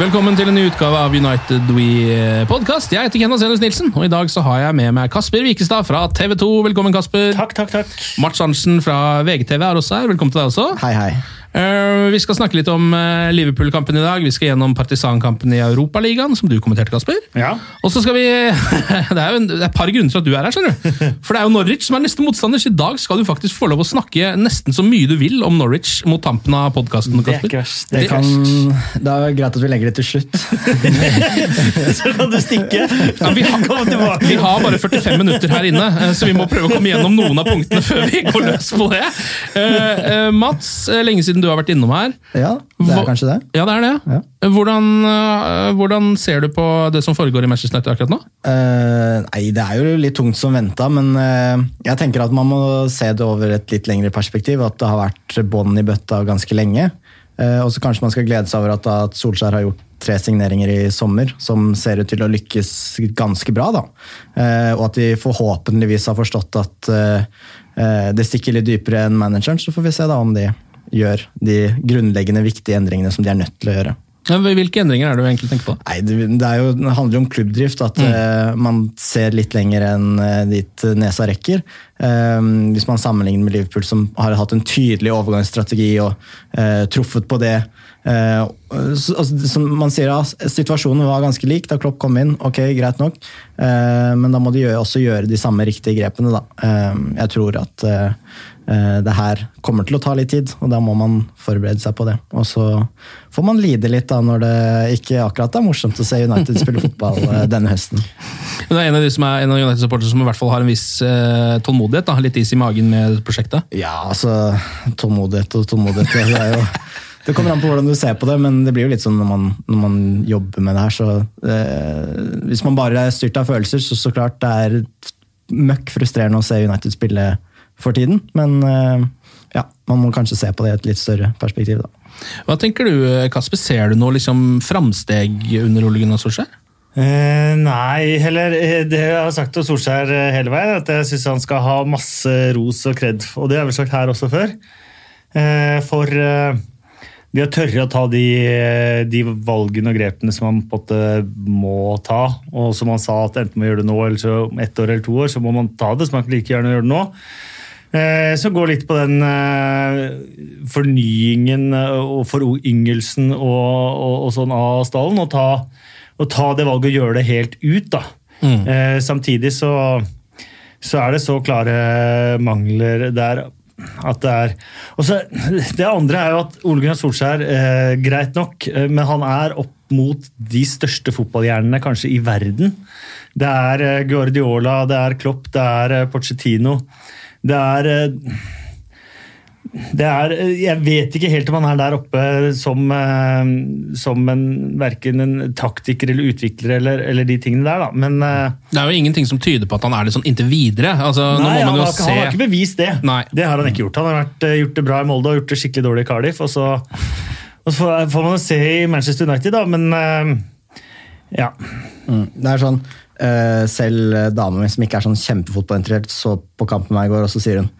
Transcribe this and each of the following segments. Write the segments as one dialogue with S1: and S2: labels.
S1: Velkommen til en ny utgave av United We Podcast. Jeg heter Kenneth Senus Nilsen, og i dag så har jeg med meg Kasper Wikestad fra TV 2. Velkommen, Kasper.
S2: Takk, takk, takk.
S1: Mats Arntzen fra VGTV er også her. Velkommen til deg også.
S2: Hei, hei.
S1: Eh, vi skal snakke litt om eh, Liverpool-kampen i dag. Vi skal gjennom Partisan-kampen i Europaligaen, som du kommenterte, Kasper.
S2: Ja.
S1: Og så skal vi Det er jo en, det er et par grunner til at du er her, skjønner du. For det er jo Norwich som er neste motstander, så i dag skal du faktisk få lov å snakke nesten så mye du vil om Norwich mot tampen av podkasten.
S2: Det er ikke verst. Det
S1: Det.
S3: Det er greit at vi legger det til slutt.
S2: Så kan du stikke.
S1: Ja, vi, har, vi har bare 45 minutter her inne, eh, så vi må prøve å komme gjennom noen av punktene før vi går løs på det. Uh, uh, Mats, lenge siden du har vært innom her.
S3: Ja, det er kanskje det.
S1: Ja, det er det.
S3: Ja.
S1: Hvordan, eh, hvordan ser du på det som foregår i Manchester United akkurat nå?
S3: Uh, nei, det er jo litt tungt som venta, men uh, jeg tenker at man må se det over et litt lengre perspektiv. At det har vært bånd i bøtta ganske lenge. Uh, og så kanskje man skal glede seg over at, at Solskjær har gjort tre signeringer i sommer som ser ut til å lykkes ganske bra. da. Eh, og at de forhåpentligvis har forstått at eh, det stikker litt dypere enn manageren. Så får vi se da om de gjør de grunnleggende viktige endringene som de er nødt til å gjøre.
S1: Ja, Hvilke endringer er det du egentlig tenker på?
S3: Nei, det, det, jo, det handler jo om klubbdrift. At eh, man ser litt lenger enn uh, dit nesa rekker. Uh, hvis man sammenligner med Liverpool, som har hatt en tydelig overgangsstrategi og truffet på det. Så, altså, som man sier, ja, Situasjonen var ganske lik da Klopp kom inn. ok, Greit nok. Men da må de gjøre, også gjøre de samme riktige grepene. da. Jeg tror at det her kommer til å ta litt tid, og da må man forberede seg på det. Og så får man lide litt da når det ikke akkurat er morsomt å se United spille fotball eh, denne høsten.
S1: Men det er en av de som er en av United-supporterne som i hvert fall har en viss eh, tålmodighet. Da, litt is i magen med prosjektet.
S3: Ja, altså Tålmodighet og tålmodighet. Det, er jo, det kommer an på hvordan du ser på det, men det blir jo litt sånn når man, når man jobber med det her, så eh, Hvis man bare er styrt av følelser, så så klart det er møkk frustrerende å se United spille for tiden. Men eh, ja, man må kanskje se på det i et litt større perspektiv, da.
S1: Hva tenker du, Kasper? Ser du noe liksom, framsteg under Ole Gunnar Solskjær?
S2: Eh, nei, heller eh, det jeg har sagt til Solskjær eh, hele veien, at jeg syns han skal ha masse ros og kred, og det har vi sagt her også før. Eh, for eh, de har tørre å ta de, eh, de valgene og grepene som man på en måte må ta. Og som han sa, at enten man gjør det nå eller så ett år eller to år, så må man ta det. Så man kan like gjerne gjøre det nå. Eh, Så gå litt på den eh, fornyingen eh, og foryngelsen og, og, og sånn av stallen, og ta, og ta det valget og gjøre det helt ut. da. Mm. samtidig så, så er det så klare mangler der at det er og så, Det andre er jo at Ole Gunnar Solskjær, eh, greit nok, men han er opp mot de største fotballhjernene kanskje i verden. Det er Guardiola, det er Klopp, det er Pochettino. Det er eh, det er, jeg vet ikke helt om han er der oppe som, eh, som en, verken en taktiker eller utvikler eller, eller de tingene der, da. Men eh,
S1: Det er jo ingenting som tyder på at han er det sånn inntil videre. Altså, nå
S2: nei,
S1: må
S2: han,
S1: man jo
S2: har,
S1: se...
S2: han har ikke bevist det.
S1: Nei.
S2: Det har han ikke gjort. Han har vært, eh, gjort det bra i Molde og gjort det skikkelig dårlig i Cardiff. Og så, Og så får, man se i Manchester United, da, men eh, ja.
S3: Mm. Det er sånn, eh, Selv dama mi som ikke er sånn kjempefotballinteressert, så på kampen med meg i går, og så sier hun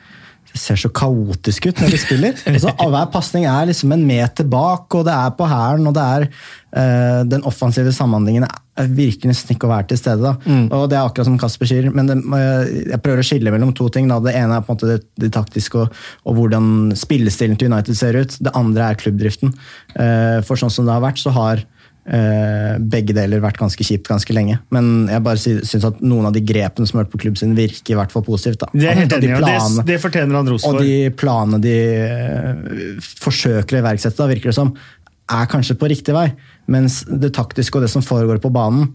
S3: det ser så kaotisk ut når de spiller. Altså, hver pasning er liksom en meter bak, og det er på hælen, og det er eh, Den offensive samhandlingen er- virker nesten ikke å være til stede. Da. Og Det er akkurat som Kasper sier, men det, eh, jeg prøver å skille mellom to ting. Da. Det ene er på en måte det, det taktiske og, og hvordan spillestilen til United ser ut. Det andre er klubbdriften. Uh, for sånn som det har vært, så har eh, begge deler vært ganske kjipt ganske lenge. Men jeg bare sy syns at noen av de grepene som har vært på klubben sin, virker i hvert fall positivt. Da.
S2: Det er helt enig, de
S3: planene-
S2: det fortjener han ros
S3: og de planene de eh, forsøker å iverksette, da, virker det som, er kanskje på riktig vei. Mens det taktiske og det som foregår på banen,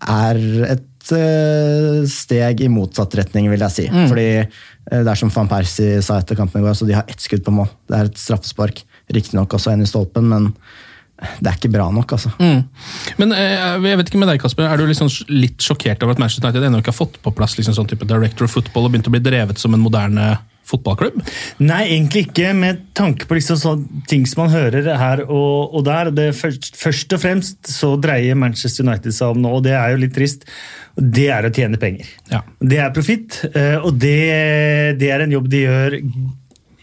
S3: er et eh, steg i motsatt retning, vil jeg si.
S1: Mm.
S3: Fordi eh, det er som van Persie sa etter kampen i går, så de har ett skudd på mål. Det er et straffespark. Riktignok også en i stolpen, men det er ikke bra nok, altså.
S1: Mm. Men eh, jeg vet ikke med deg, Kasper, er du liksom litt sjokkert over at Manchester United ennå ikke har fått på plass liksom sånn type director of football og begynt å bli drevet som en moderne fotballklubb?
S2: Nei, egentlig ikke, med tanke på liksom sånn, ting som man hører her og, og der. Det først, først og fremst så dreier Manchester United seg om nå, og det er jo litt trist. Det er å tjene penger.
S1: Ja.
S2: Det er profitt, eh, og det, det er en jobb de gjør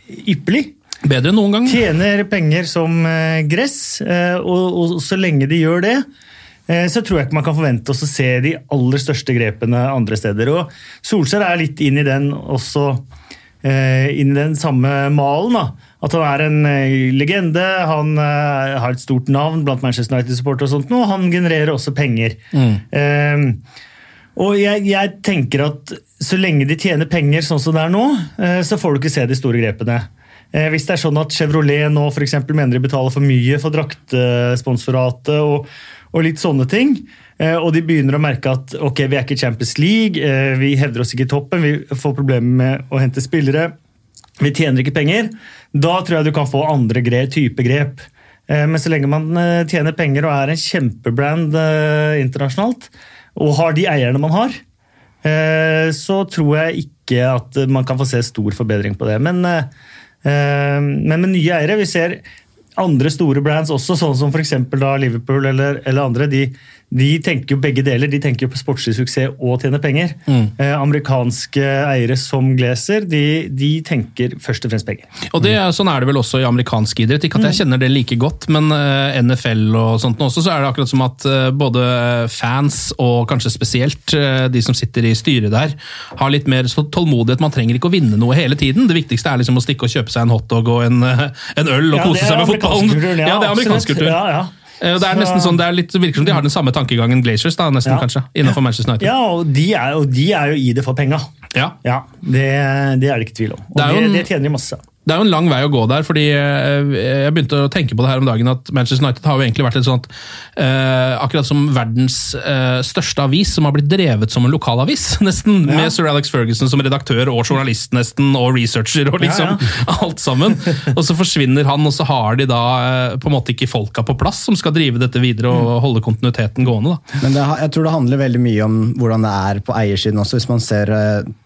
S2: ypperlig.
S1: Bedre enn noen gang.
S2: Tjener penger som eh, gress, eh, og, og så lenge de gjør det, eh, så tror jeg ikke man kan forvente oss å se de aller største grepene andre steder. Og Solskjær er litt inn i den også, inn i den samme malen. da. At han er en legende, han har et stort navn blant Manchester United-supportere, og sånt, og han genererer også penger. Eh, og jeg, jeg tenker at så lenge de tjener penger sånn som det er nå, så får du ikke se de store grepene. Eh, Hvis det er sånn at Chevrolet nå for mener de betaler for mye for draktsponsoratet og, og litt sånne ting, eh, og de begynner å merke at ok, vi er ikke Champions League, eh, vi hevder oss ikke i toppen, vi får problemer med å hente spillere, vi tjener ikke penger, da tror jeg du kan få andre grep, type grep. Men så lenge man tjener penger og er en kjempebrand internasjonalt, og har de eierne man har, så tror jeg ikke at man kan få se stor forbedring på det. Men, men med nye eiere, vi ser andre store brands også, sånn som f.eks. Liverpool eller, eller andre, de, de tenker jo begge deler. De tenker jo på sportslig suksess og tjene penger. Eh, amerikanske eiere som Glazer, de, de tenker først og fremst penger.
S1: Og det, er- Sånn er det vel også i amerikansk idrett. Ikke at jeg kjenner det like godt, men eh, NFL og sånt også, så er det akkurat som at eh, både fans og kanskje spesielt eh, de som sitter i styret der, har litt mer så tålmodighet. Man trenger ikke å vinne noe hele tiden. Det viktigste er liksom å stikke og kjøpe seg en hotdog og en, eh, en øl og
S2: Ja,
S1: kose seg med fotballen.
S2: ja,
S1: Ja, det er amerikansk kultur.
S2: Ja, ja.
S1: Eh, Det er
S2: Så-
S1: nesten sånn, det er litt, virker som de har den samme tankegangen Glaciers, da, nesten
S2: Ja.
S1: kanskje, innenfor Manchester United.
S2: Ja, og de er, og de er jo i det for penga.
S1: Ja.
S2: Ja, det, det er det ikke tvil om. Og
S1: Det
S2: det,
S1: en-
S2: det tjener de masse.
S1: Det er jo en lang vei å gå der, fordi eh, jeg begynte å tenke på det her om dagen at Manchester United har jo egentlig vært et sånt eh, Akkurat som verdens eh, største avis, som har blitt drevet som en lokalavis, nesten.
S2: Ja.
S1: Med sir Alex Ferguson som redaktør og journalist, nesten, og researcher og liksom
S2: Ja,
S1: alt sammen. Og så forsvinner han, og så har de da på en måte ikke folka på plass som skal drive dette videre
S2: Mm.
S1: og holde kontinuiteten gående. da.
S3: Men det, jeg tror det handler veldig mye om hvordan det er på eiersiden også. Hvis man ser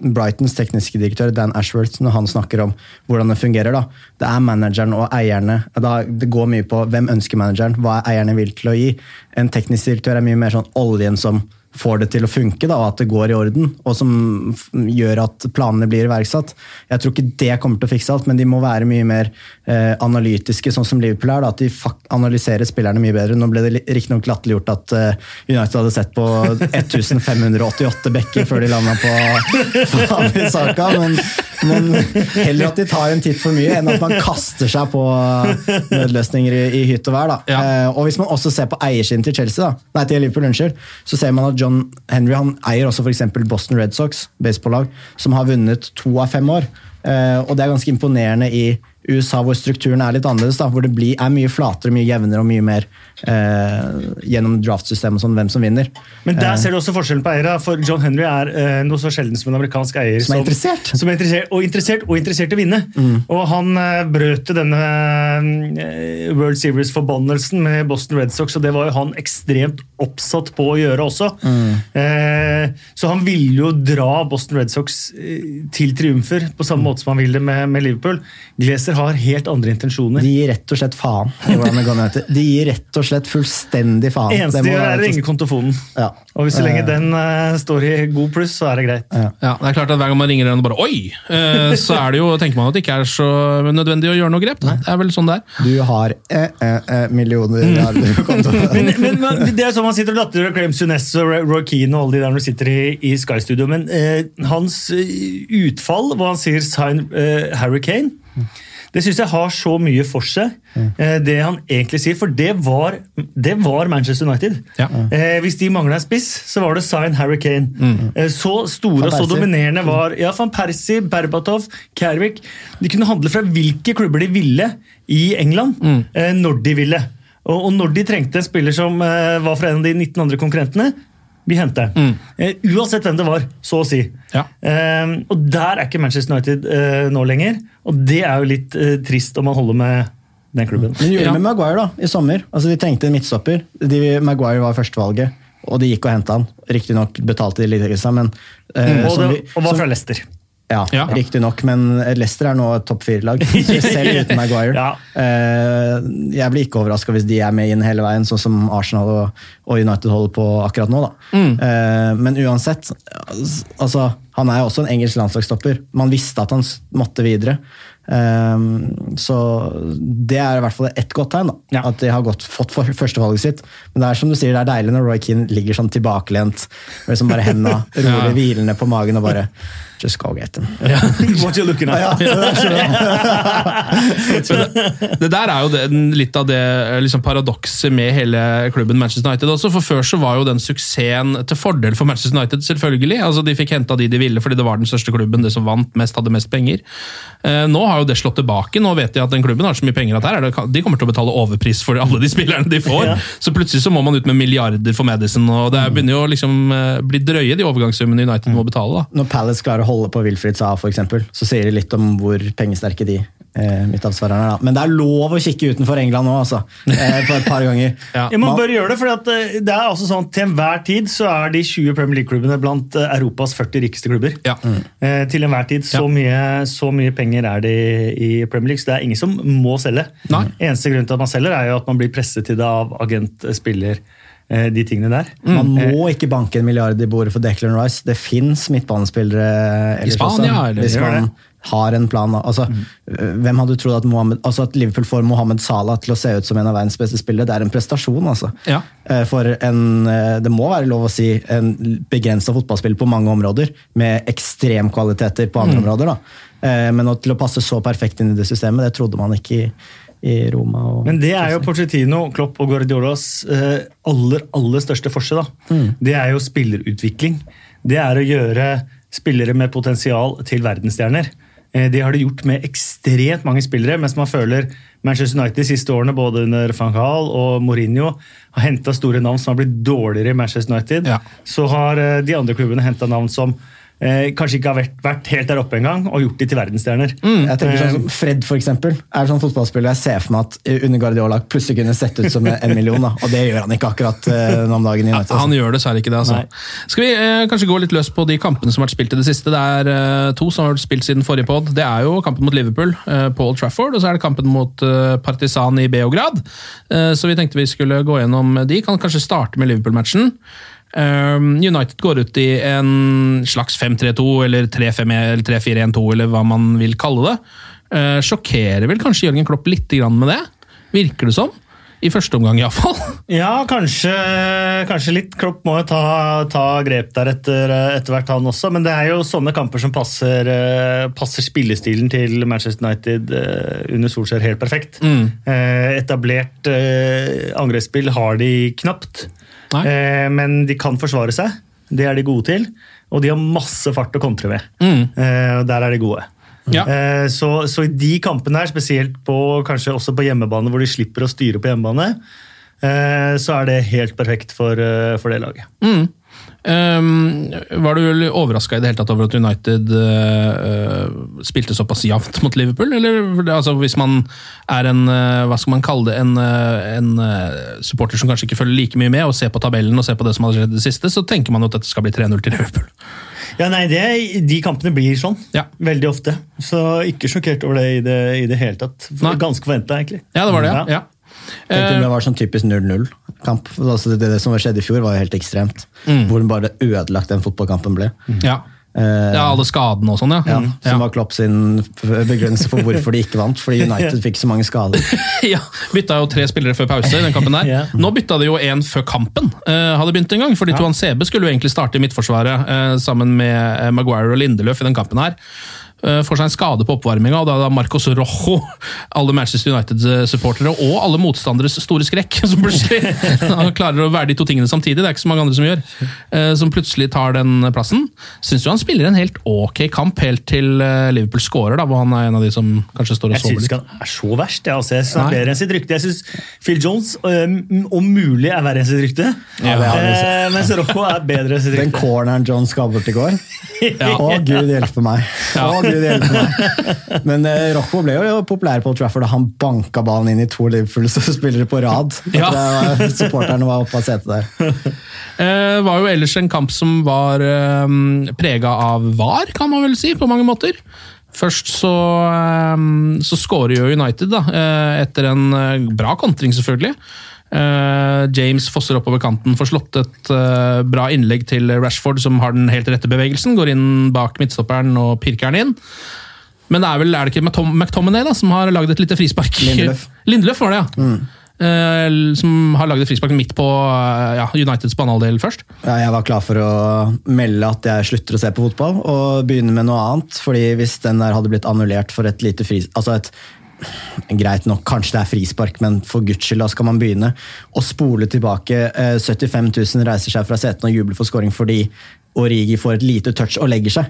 S3: Brightons tekniske direktør Dan Ashworth når han snakker om hvordan det fungerer. Da. Det er manageren og eierne. Da, det går mye på hvem ønsker manageren, hva er eierne vil til å gi. En teknisk direktør er mye mer sånn oljen som får det til å funke, da, og at det går i orden, og som gjør at planene blir iverksatt. Jeg tror ikke det kommer til å fikse alt, men de må være mye mer eh, analytiske, sånn som Liverpool er. Da, at de analyserer spillerne mye bedre. Nå ble det riktignok latterliggjort at eh, United hadde sett på 1588 bekker før de landa på Fami Saka, men, men heller at de tar en titt for mye, enn at man kaster seg på nødløsninger i, i hytt og vær. Da.
S1: Ja.
S3: Eh, og hvis man også ser på eiersiden til Chelsea, da, nei, til Liverpool, unnskyld, så ser man at John Henry han eier også f.eks. Boston Red Sox, baseballag, som har vunnet to av fem år. Eh, og det er ganske imponerende i USA, hvor strukturen er litt annerledes. Da, hvor det blir, er mye flatere, mye jevnere og mye mer eh, gjennom draftsystemet sånn, hvem som vinner.
S2: Men der
S3: Eh,
S2: ser du også forskjellen på eiere. For John Henry er eh, noe så sjelden som en amerikansk eier.
S3: Som er interessert.
S2: Som er interessert og interessert, og interessert i å vinne. Og han eh, brøt denne eh, World Series-forbannelsen med Boston Red Sox, og det var jo han ekstremt oppsatt på å gjøre også. Eh, så han ville jo dra Boston Red Sox til triumfer, på samme måte som han ville med, med Liverpool. Glazer har helt andre intensjoner.
S3: De gir rett og slett faen i hvordan det går med dette. De gir rett og slett fullstendig faen.
S2: Eneste
S3: Det
S2: de gjør, er å ringe kontofonen.
S3: Ja.
S2: Og hvis så lenge
S3: Eh,
S2: den uh, står i god pluss, så er det greit.
S1: Ja, det er klart at Hver gang man ringer den og bare oi, uh, så er det jo, tenker man at det ikke er så nødvendig å gjøre noe grep. Nei. Det er vel sånn det er.
S3: Du har eh, eh, eh, millioner
S2: Mm. men, men, men det er sånn Man sitter og latterliggjør Graham Sunes og Roy- Keane og alle de der når du sitter i, i Sky-studio, men eh, hans utfall, hva han sier 'sign eh, Harry Kane', det syns jeg har så mye for seg, eh, det han egentlig sier. For det var, det var Manchester United. Eh, hvis de mangla en spiss, så var det 'sign Harry Kane'. Eh, så store og så dominerende var ja, Van Persie, Berbatov, Kervik. De kunne handle fra hvilke klubber de ville i England, eh, når de ville. Og, og når de trengte en spiller som eh, var fra en av de 19 andre konkurrentene, vi henter Mm. Eh, uansett hvem det var, så å si. Eh, og der er ikke Manchester United eh, nå lenger. Og det er jo litt eh, trist om man holder med den klubben.
S3: Men gjorde ja. med Maguire da, i sommer. Altså, De trengte en midtstopper. De, Maguire var førstevalget, og de gikk og henta han. Riktignok betalte de litt, men eh,
S2: Mm. og,
S3: som
S2: det,
S3: vi-
S2: og var fra Leicester.
S3: Ja,
S2: Ja.
S3: riktignok, men Leicester er nå et topp fire-lag. Selv uten Maguire.
S2: Ja.
S3: Eh, jeg blir ikke overraska hvis de er med inn hele veien, sånn som Arsenal og, United holder på akkurat nå. Da.
S2: Mm.
S3: Eh, men uansett, altså, han er jo også en engelsk landslagsstopper. Man visste at han måtte videre. Eh, så det er i hvert fall ett godt tegn, da, at de har godt, fått for, førstevalget sitt. Men det er som du sier, det er deilig når Roy Keane ligger sånn tilbakelent, med liksom bare henda rolig
S1: Ja.
S3: hvilende på magen og bare Just go get him.
S2: What you looking at?
S3: Ja, det.
S1: Det der er jo det, litt av det liksom, paradokset med hele klubben Manchester United også. For før så var jo den suksessen til fordel for Manchester United, selvfølgelig. Altså De fikk henta de de ville fordi det var den største klubben, det som vant mest, hadde mest penger. Eh, nå har jo det slått tilbake. Nå vet de at den klubben har så mye penger at her er det, de kommer til å betale overpris for alle de spillerne de får.
S2: Ja.
S1: Så plutselig så må man ut med milliarder for Madison, og det er- begynner jo å liksom, eh, bli drøye, de overgangssummene United må betale. da.
S3: Når Palace klarer å holde på Wilfried Saa, for eksempel, så sier det litt om hvor pengesterke de eh, midtavsvarerne er. da. Men det er lov å kikke utenfor England nå, altså. Eh, på et par ganger.
S2: Ja, man bør gjøre det, for det er altså sånn til enhver tid så er de 20 Premier League-klubbene blant eh, Europas 40 rikeste klubber. Eh, til enhver tid. Så, mye, så mye penger er det i Premier League, så det er ingen som må selge. Eneste grunn til at man selger, er jo at man blir presset til det av agent, eh, spiller, eh, de tingene der.
S3: Man må ikke banke en milliard i bordet for Declan Rice. Det fins midtbanespillere ellers
S1: Spania,
S3: også,
S1: eller
S3: hvis man har en plan. Altså, mm. Hvem hadde trodd at, Mohammed, altså at Liverpool får Mohammed Salah til å se ut som en av verdens beste spillere? Det er en prestasjon, altså.
S1: Ja.
S3: Eh, For en, eh, det må være lov å si, en begrensa fotballspiller på mange områder, med ekstremkvaliteter på andre
S2: Mm.
S3: områder. da. Eh, Men til å passe så perfekt inn i det systemet, det trodde man ikke i, i Roma. Og,
S2: Men det er jo Porcetino, Klopp og Guardiolas eh, aller, aller største forskjell. da.
S3: Mm.
S2: Det er jo spillerutvikling. Det er å gjøre spillere med potensial til verdensstjerner. Eh, Det har de gjort med ekstremt mange spillere, mens man føler Manchester United de siste årene, både under van Gaal og Mourinho, har henta store navn som har blitt dårligere i Manchester United. Så har eh, de andre klubbene henta navn som eh, kanskje ikke har vært, vært helt der oppe engang, og gjort de til verdensstjerner.
S3: Jeg tenker sånn
S2: Eh,
S3: som Fred for eksempel, er sånn fotballspiller jeg ser for meg at under Guardiola plutselig kunne sett ut som en million. Da. Og det gjør han ikke akkurat eh, nå om dagen. i United, altså.
S1: Han gjør dessverre ikke det. altså.
S3: Nei.
S1: Skal vi eh, kanskje gå litt løs på de kampene som har vært spilt i det siste? Det er eh, to som har vært spilt siden forrige pod. Det er jo kampen mot Liverpool eh, på Old Trafford, og så er det kampen mot eh, Partisan i Beograd. Eh, så vi tenkte vi skulle gå gjennom de. Kan kanskje starte med Liverpool-matchen. Um, United går ut i en slags 5-3-2 eller 3-5-1 eller 3-4-1-2 eller hva man vil kalle det. Eh, sjokkerer vel kanskje Jørgen Klopp litt grann med det? Virker det som? I første omgang, iallfall.
S2: Ja, kanskje, kanskje litt. Klopp må jo ta, ta grep der etter, etter hvert, han også. Men det er jo sånne kamper som passer, eh, passer spillestilen til Manchester United eh, under Solskjær helt perfekt. Mm. Etablert angrepsspill har de knapt, Eh, men de kan forsvare seg. Det er de gode til. Og de har masse fart å kontre med. Eh, og Der er de gode.
S1: Ja.
S2: Eh, Så, så i de kampene her, spesielt på, kanskje også på hjemmebane, hvor de slipper å styre på hjemmebane, eh, så er det helt perfekt for, eh, for det laget.
S1: Mm. Um, var du overraska i det hele tatt over at United uh, spilte såpass jevnt mot Liverpool? Eller altså, hvis man er en uh, hva skal man kalle det, en, uh, en supporter som kanskje ikke følger like mye med, og ser på tabellen og ser på det som har skjedd i det siste, så tenker man jo at dette skal bli 3-0 til Liverpool.
S2: Ja, nei, det, De kampene blir sånn.
S1: Ja.
S2: Veldig ofte. Så ikke sjokkert over det i det, i det hele tatt. Ganske forventa, egentlig.
S1: Ja, det var det. ja. ja.
S3: Tenkte det var sånn typisk 0-0-kamp. Altså det, det som skjedde i fjor, var jo helt ekstremt.
S1: Mm.
S3: Hvor bare ødelagt den fotballkampen ble.
S1: Ja.
S3: Eh,
S1: ja, alle skadene og sånn, ja.
S3: ja,
S1: Som
S3: som var Klopp sin begrunnelse for hvorfor de ikke vant. Fordi United fikk så mange skader.
S1: ja, Bytta jo tre spillere før pause. i den kampen der.
S2: yeah.
S1: Nå bytta de jo en før kampen uh, hadde begynt en gang. fordi Tuan Sebe skulle jo egentlig starte i midtforsvaret uh, sammen med Maguire og Lindeløf i den kampen her. Eh, får seg en skade på oppvarminga, og da er det Marcos Rojo, alle Manchester United-supportere og alle motstanderes store skrekk, som plutselig han klarer å være de to tingene samtidig. Det er ikke så mange andre som gjør. eh, Som plutselig tar den plassen. Syns du han spiller en helt ok kamp helt til eh, Liverpool scorer, da, hvor han er en av de som kanskje står og
S2: Jeg
S1: sover
S2: syns ikke han er så verst. Jeg, altså, jeg synes han er bedre enn sitt rykte. Jeg syns Phil Jones om mulig er verre enn sitt rykte.
S3: Ja,
S2: eh, mens Rojo er bedre enn sitt rykte.
S3: Den corneren John bort i går.
S1: Ja.
S3: Å, gud hjelpe meg. Å, Gud hjelpe meg. Men uh, Rocco ble jo populær på Trafford da han banka ballen inn i to Liverpool-spillere på rad.
S1: Ja.
S3: Var- Supporterne var oppe av setet der.
S1: Det var jo ellers en kamp som var eh, prega av var, kan man vel si, på mange måter. Først så, eh, så skårer jo United, da, eh, etter en eh, bra kontring, selvfølgelig. Eh, James fosser oppover kanten, får slått et eh, bra innlegg til Rashford, som har den helt rette bevegelsen. Går inn bak midtstopperen og pirker den inn. Men det er vel er det ikke McTominay da, som har lagd et lite frispark?
S3: Lindeløf.
S1: Lindeløf var det, ja. Eh, som har lagd et frispark midt på uh, ja, Uniteds banehalvdel først.
S3: Ja, jeg var klar for å melde at jeg slutter å se på fotball og begynne med noe annet. fordi hvis den der hadde blitt annullert for et lite fris... Altså et Greit nok, kanskje det er frispark, men for guds skyld, da skal man begynne å spole tilbake. Eh, 75 000 reiser seg fra setene og jubler for scoring fordi Origi får et lite touch og legger seg.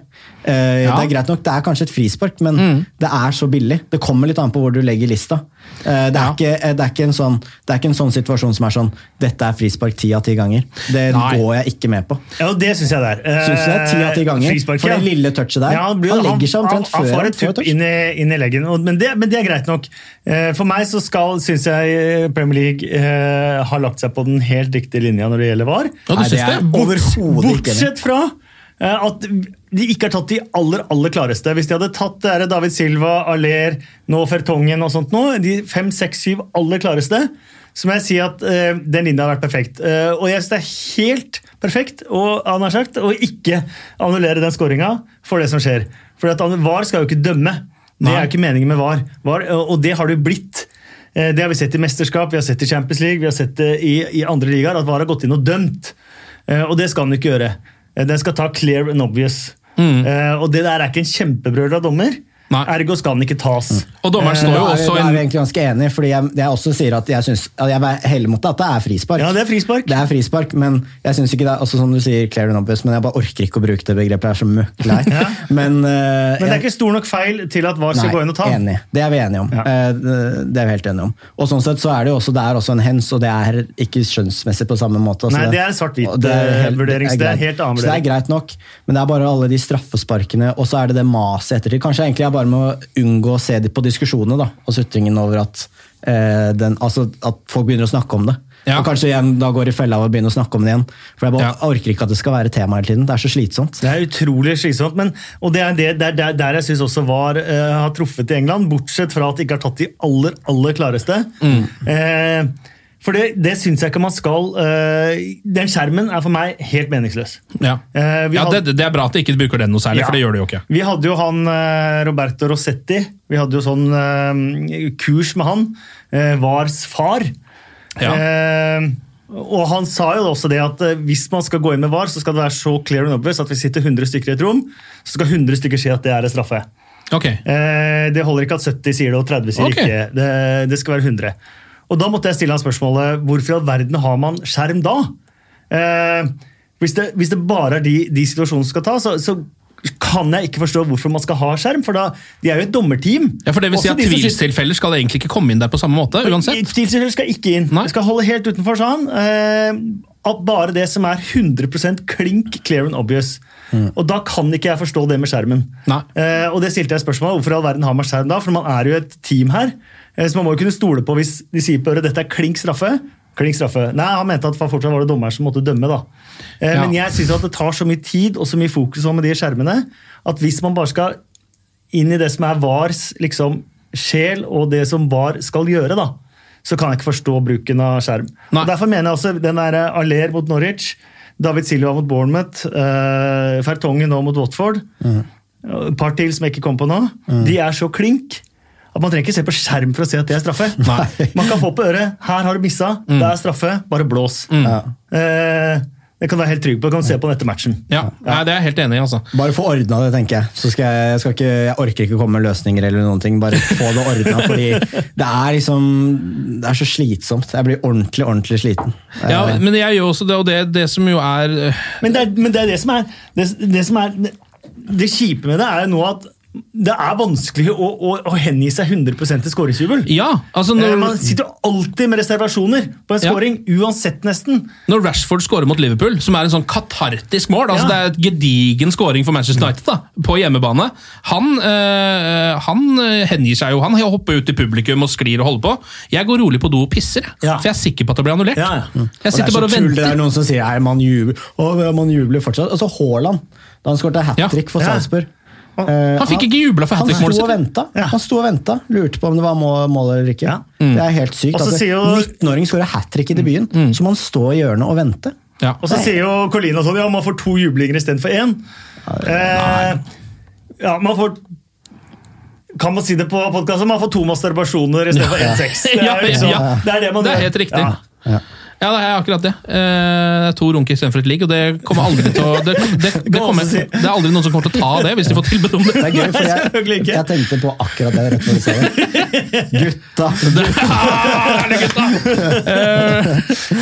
S3: Eh,
S1: Ja.
S3: Det er greit nok, det er kanskje et frispark, men det er så billig. Det kommer litt an på hvor du legger lista. Eh, det, er
S1: Ja.
S3: ikke, eh, det, er ikke en sånn, det er ikke en sånn situasjon som er sånn Dette er frispark ti av ti ganger. Det
S1: Nei.
S3: går jeg ikke med på.
S2: Ja, det syns jeg det er. Synes
S3: jeg, du det er ti av 10 ganger?
S2: frispark,
S3: For det lille touchet der.
S2: Ja, han, blir,
S3: Han legger seg omtrent
S2: han, han
S3: før
S2: får et tupp inn, inn i leggen, og, men, det, men det er greit nok. Eh, For meg så skal, syns jeg eh, Premier League eh, har lagt seg på den helt riktige linja når det gjelder VAR.
S1: Ja, du
S3: Nei, det er.
S2: Bortsett fra eh, at de ikke har tatt de aller aller klareste. Hvis de hadde tatt det David Silva, Aller, nå Fertongen og sånt nå, de fem, seks, syv aller klareste, så må jeg si at uh, den linja har vært perfekt. Uh, og jeg synes det er helt perfekt og, han har sagt, å ikke annullere den skåringa for det som skjer. For at VAR skal jo ikke dømme. Det er jo ikke meningen med VAR. VAR og det har det jo blitt. Uh, Det har vi sett i mesterskap, vi har sett i Champions League, vi har sett det i, i andre ligaer, at VAR har gått inn og dømt. Eh, Og det skal han ikke gjøre. Eh, Den skal ta clear and obvious. Eh, Og det der er ikke en kjempebrøl av dommer.
S1: Nei.
S2: Ergo skal den ikke tas.
S1: Og dommeren står jo
S3: er,
S1: også
S3: da er vi egentlig ganske enige, fordi jeg, jeg også sier at jeg synes, at jeg heller mot det, at det er frispark.
S2: Ja, det er frispark.
S3: Det er frispark, men jeg synes ikke det er også som du sier, clear and obvious, men jeg bare orker ikke å bruke det begrepet. Jeg er så møkk lei. Men, uh,
S2: Men det er ikke stor nok feil til at VAR skal gå inn og ta.
S3: Enig. Det er vi enige om.
S2: Ja.
S3: Uh, Det er vi helt enige om. Og sånn sett så er det jo også, det er også en hens, og det er ikke skjønnsmessig på samme måte. Altså
S2: Nei, det er
S3: svart-hvitt-vurdering. det er
S2: eh, vurdering, det er helt annen
S3: Så det er greit nok, men det er bare alle de straffesparkene, og så er det det maset ettertid. Kanskje egentlig jeg bare må unngå å se på diskusjonene da, og sutringen over at, eh, den, altså, at folk begynner å snakke om det.
S1: Ja.
S3: Og kanskje igjen da går i fella av å begynne å snakke om det igjen. For jeg bare
S1: Ja.
S3: orker ikke at det skal være tema hele tiden. Det er så slitsomt.
S2: Det er utrolig slitsomt, men, og det er det, det er der, der jeg syns også VAR uh, har truffet i England, bortsett fra at de ikke har tatt de aller, aller klareste.
S1: Mm.
S2: Eh, for det, det syns jeg ikke man skal eh, Den skjermen er for meg helt meningsløs.
S1: Ja,
S2: Eh,
S1: ja det, det er bra at de ikke bruker den noe særlig,
S2: Ja.
S1: for det gjør de jo ikke.
S2: Vi hadde jo han eh, Roberto Rossetti. Vi hadde jo sånn kurs med han. Vars far.
S1: Ja.
S2: Eh, og han sa jo også det at hvis man skal gå inn med VAR, så skal det være så clear and obvious at vi sitter 100 stykker i et rom, så skal 100 stykker si at det er en straffe.
S1: Okay.
S2: Eh, det holder ikke at 70 sier det og 30 sier
S1: okay.
S2: ikke. Det, det skal være 100. Og da måtte jeg stille han spørsmålet hvorfor i all verden har man skjerm da? Eh, hvis, det, hvis det bare er de, de situasjonene som skal ta, så, så kan jeg ikke forstå hvorfor man skal ha skjerm. For da, de er jo et dommerteam.
S1: Ja, for det vil si at Tvilstilfeller skal egentlig ikke komme inn der på samme måte, uansett?
S2: Tvilstilfeller skal ikke inn.
S1: Nei.
S2: De skal holde helt utenfor, sa han. Eh, bare det som er 100 klink clear and obvious. Og da kan ikke jeg forstå det med skjermen. Eh, og det stilte jeg spørsmål om hvorfor i all verden har man skjerm da, for man er jo et team her. Eh, så man må jo kunne stole på hvis de sier på øret dette er klink straffe. Klink straffe. Nei, han mente at fortsatt var det dommeren som måtte dømme, da. Men
S1: Ja.
S2: Jeg syns det tar så mye tid og så mye fokus med de skjermene, at hvis man bare skal inn i det som er VARs liksom, sjel, og det som VAR skal gjøre, da, så kan jeg ikke forstå bruken av skjerm. Og Derfor mener jeg også den der eh, Aller mot Norwich, David Silva mot Bournemouth, uh, Fertongen nå mot Watford, et par til som jeg ikke kom på nå, de er så klink at man trenger ikke se på skjerm for å se at det er straffe. Man kan få på øret 'her har du missa', det er straffe, bare blås. Eh, det kan du være helt trygg på, du kan se på den etter matchen.
S1: Ja, Nei, det er jeg helt enig i. altså.
S3: Bare få ordna det, tenker jeg. Så skal jeg, jeg, skal ikke, jeg orker ikke komme med løsninger eller noen ting. Bare få det ordna, fordi det er liksom Det er så slitsomt. Jeg blir ordentlig, ordentlig sliten.
S1: Ja,
S3: Eh,
S1: men jeg gjør også det, og det, det som jo er øh,
S2: Men det er, men det, er det som er det, det som er det kjipe med det, er jo nå at det er vanskelig å, å, å hengi seg 100% til skåringsjubel.
S1: Ja, altså når-
S2: Eh, Man sitter alltid med reservasjoner på en
S1: Ja.
S2: skåring, uansett nesten.
S1: Når Rashford scorer mot Liverpool, som er en sånn katartisk mål altså
S2: Ja.
S1: Det er et gedigen scoring for Manchester United da, på hjemmebane. Han, øh, han hengir seg jo. Han hopper ut i publikum og sklir og holder på. Jeg går rolig på do og pisser, ja. for jeg er sikker på at det blir annullert. Jeg
S3: Og det er
S1: sitter bare og
S3: venter. Det er noen som sier at man jubler, Å, man jubler fortsatt. Altså Haaland, da han skåret hat trick for
S1: Ja.
S3: Salzburg.
S1: Han fikk ikke jubla for hat
S3: Han
S1: trick-målet sitt.
S3: Han sto og venta, lurte på om det var mål, eller ikke.
S1: Mm.
S3: Det er helt sykt.
S2: Og så
S3: at
S2: sier jo-
S3: 19-åring skårer hat trick i debuten,
S1: Mm.
S3: så må han stå i hjørnet og vente.
S2: Og så sier jo Colina sånn ja, man får to jublinger istedenfor én. Eh, ja, man får kan man si det på podkasten? Man får to masturbasjoner istedenfor én sex. Det
S1: Ja,
S2: er, liksom,
S1: ja.
S2: det er det man
S1: Det er helt riktig.
S2: Ja.
S1: Ja, det er akkurat det. Eh, to runker istedenfor et ligg, og det kommer aldri til å det, det, det, kommer, det er aldri noen som kommer til å ta det, hvis de får tilbud om det.
S3: Det er gøy, for jeg, jeg tenkte på akkurat det rett før du sa det. Gutta!
S1: Eh,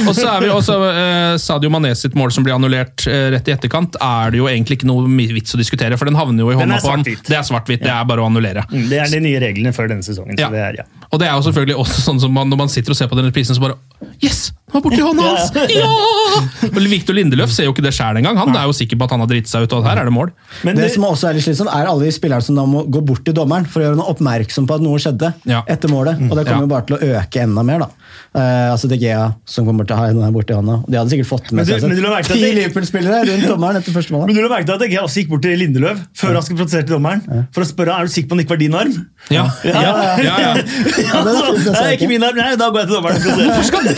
S1: og så er vi også eh, Sadio Mané sitt mål som blir annullert eh, rett i etterkant, er det jo egentlig ikke noe vits å diskutere, for den havner jo i hånda på han. Det er svart-hvitt, det er bare å annullere.
S2: Mm, Det er de nye reglene før denne sesongen. Så
S1: Ja.
S2: det er, ja.
S1: Og det er jo selvfølgelig også sånn som man, når man sitter og ser på den reprisen, så bare Yes! Den var borti hånda hans! Ja! Victor Lindeløf ser jo ikke det sjæl engang. Han er jo sikker på at han har dritt seg ut, og at her er det mål.
S3: det, som også er litt slitsomt, er alle de spillerne som da må gå bort til dommeren for å gjøre noe oppmerksom på at noe skjedde etter målet. Og det kommer
S1: Ja.
S3: jo bare til å øke enda mer. da. Eh, altså De Gea som kommer til å ha en borti hånda. De hadde sikkert fått med
S2: du-
S3: seg
S2: men du
S3: ti Liverpool-spillere rundt dommeren etter første mål.
S2: Men du la merke til at Gea også gikk bort til Lindeløv før han skulle protestere til dommeren. For å spørre er du sikker på han ikke var din arm.
S1: Ja, ja, ja, ja.
S2: Ja, så,
S3: det er
S2: ikke min arm. Nei, da går jeg til dommeren.
S1: Hvorfor skal,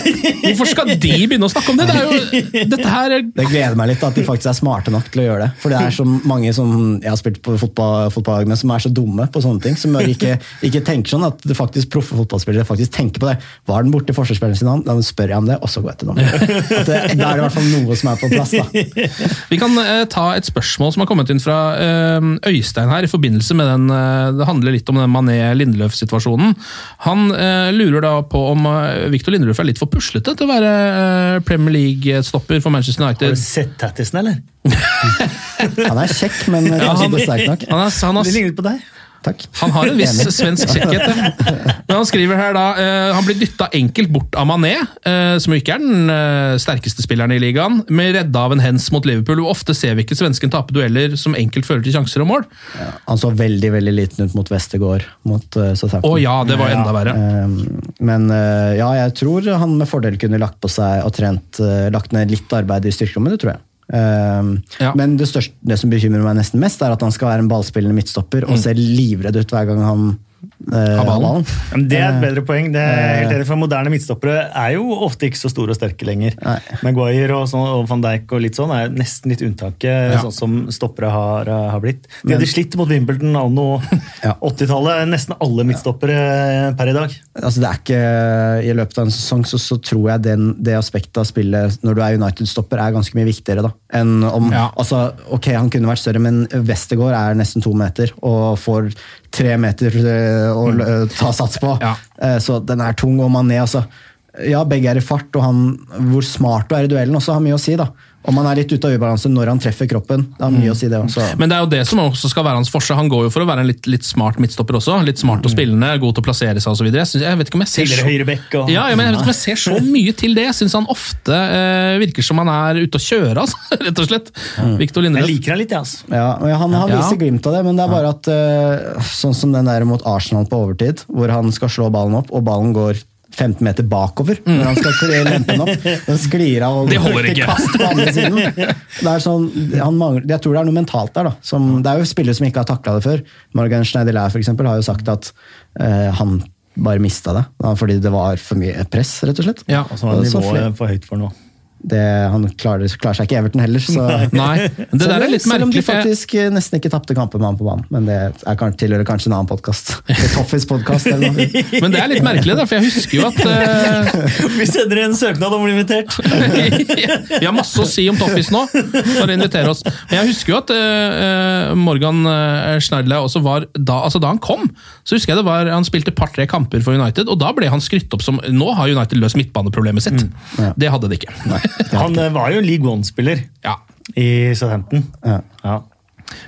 S1: hvorfor skal de begynne å snakke om det? det er jo, dette her er
S3: Det gleder meg litt at de faktisk er smarte nok til å gjøre det. For det er så mange som jeg har spilt på fotball, fotballag med, som er så dumme på sånne ting. Som ikke, ikke tenker sånn at det faktisk proffe fotballspillere faktisk tenker på det. Var den borti forsvarsspilleren sin navn, Da spør jeg om det, og så går jeg til dommeren. At Da er det i hvert fall noe som er på plass. da.
S1: Vi kan eh, ta et spørsmål som har kommet inn fra eh, Øystein her, i forbindelse med den eh, Det handler litt om den Mané-Lindløf-situasjonen. Han eh, lurer da på om eh, Victor Lindeløf er litt for puslete til å være eh, Premier League-stopper for Manchester United.
S2: Har du sett tattisen, eller?
S3: Han er kjekk, men
S1: Ja, han, han, er, han,
S2: Det ligner litt på deg.
S3: Takk.
S1: han har en viss
S3: Enig.
S1: svensk kjekkhet. Men han skriver her da eh, Han blir dytta enkelt bort av Mané, eh, som jo ikke er den eh, sterkeste spilleren i ligaen, med redda av en hens mot Liverpool. Hvor ofte ser vi ikke svensken tape dueller som enkelt fører til sjanser og mål?
S3: Han så veldig veldig liten ut mot Westergård mot Southampton.
S1: Å ja, det var enda verre.
S3: Men ja, jeg tror han med fordel kunne lagt på seg og trent, lagt ned litt arbeid i styrkerommet, det tror jeg. Um, Men det, største, det som bekymrer meg nesten mest, er at han skal være en ballspillende midtstopper og ser livredd ut hver gang han
S2: Ja, men det er et bedre poeng. Det er
S3: Eh.
S2: helt enig, for Moderne midtstoppere er jo ofte ikke så store og sterke lenger. Maguire og, sånn, og van Dijk og litt sånn er nesten litt unntaket,
S3: Ja.
S2: sånn som stoppere har, eh, har blitt. De hadde slitt mot Wimbledon anno 80-tallet. Nesten alle midtstoppere ja. per i dag.
S3: Altså det er ikke, I løpet av en sesong så, så tror jeg den, det aspektet av spillet når du er United-stopper, er ganske mye viktigere. da. Enn om, altså, ok, Han kunne vært større, men Westergård er nesten to meter og får tre meter eh, å
S2: Mm.
S3: ta sats på. Ja. Så den er tung. Og Mané, altså. Ja, begge er i fart, og han, hvor smart du er i duellen også har mye å si. da. Om han er litt ute av ubalanse når han treffer kroppen. Det har mye å si, det også.
S1: Men det er jo det som også skal være hans forse. Han går jo for å være en litt, litt smart midtstopper også. Litt smart og spillende, god til å plassere seg osv. Jeg, synes- jeg vet ikke om jeg ser så-
S2: og
S1: ja, jeg, men jeg vet ikke om jeg ser så mye til det. Jeg syns han ofte eh, virker som han er ute å kjøre, altså, rett og slett. Victor
S2: Jeg liker han litt, jeg, altså.
S3: Ja, og han,
S1: Ja.
S3: viser glimt av det, men det er bare at eh, sånn som den der mot Arsenal på overtid, hvor han skal slå ballen opp, og ballen går 15 meter bakover når han skal lempe den opp. Den sklir av og
S1: Det holder ikke.
S3: kast på andre siden. Det er sånn, han mangler, jeg tror det er noe mentalt der. da. Som, det er jo spillere som ikke har takla det før. Morgan Schneiderlær for eksempel, har jo sagt at eh, han bare mista det fordi det var for mye press, rett og slett.
S1: Ja.
S2: Og så var
S3: det
S2: nivået for høyt for nå.
S3: Det, han klarer, klarer seg ikke i Everton heller. Så.
S1: Nei, det der er litt
S3: Selv om de
S1: merkelig. jeg-
S3: faktisk eh, nesten ikke tapte kamper med han på banen. Men det er kanskje, tilhører kanskje en annen podkast. Toffis podkast eller noe.
S1: Men det er litt merkelig, da, for jeg husker jo at uh...
S2: Vi sender en søknad om å bli invitert!
S1: Vi har masse å si om Toffis nå, for å invitere oss. Men jeg husker jo at uh, Morgan Schneidle Schneidler også var da, altså da han kom, så husker jeg det var, han spilte par-tre kamper for United, og da ble han skrytt opp som Nå har United løst midtbaneproblemet sitt.
S3: Ja.
S1: Det hadde de ikke.
S2: Han eh, var jo League One-spiller
S1: Ja.
S2: i Southampton.
S3: Ja.
S2: Ja.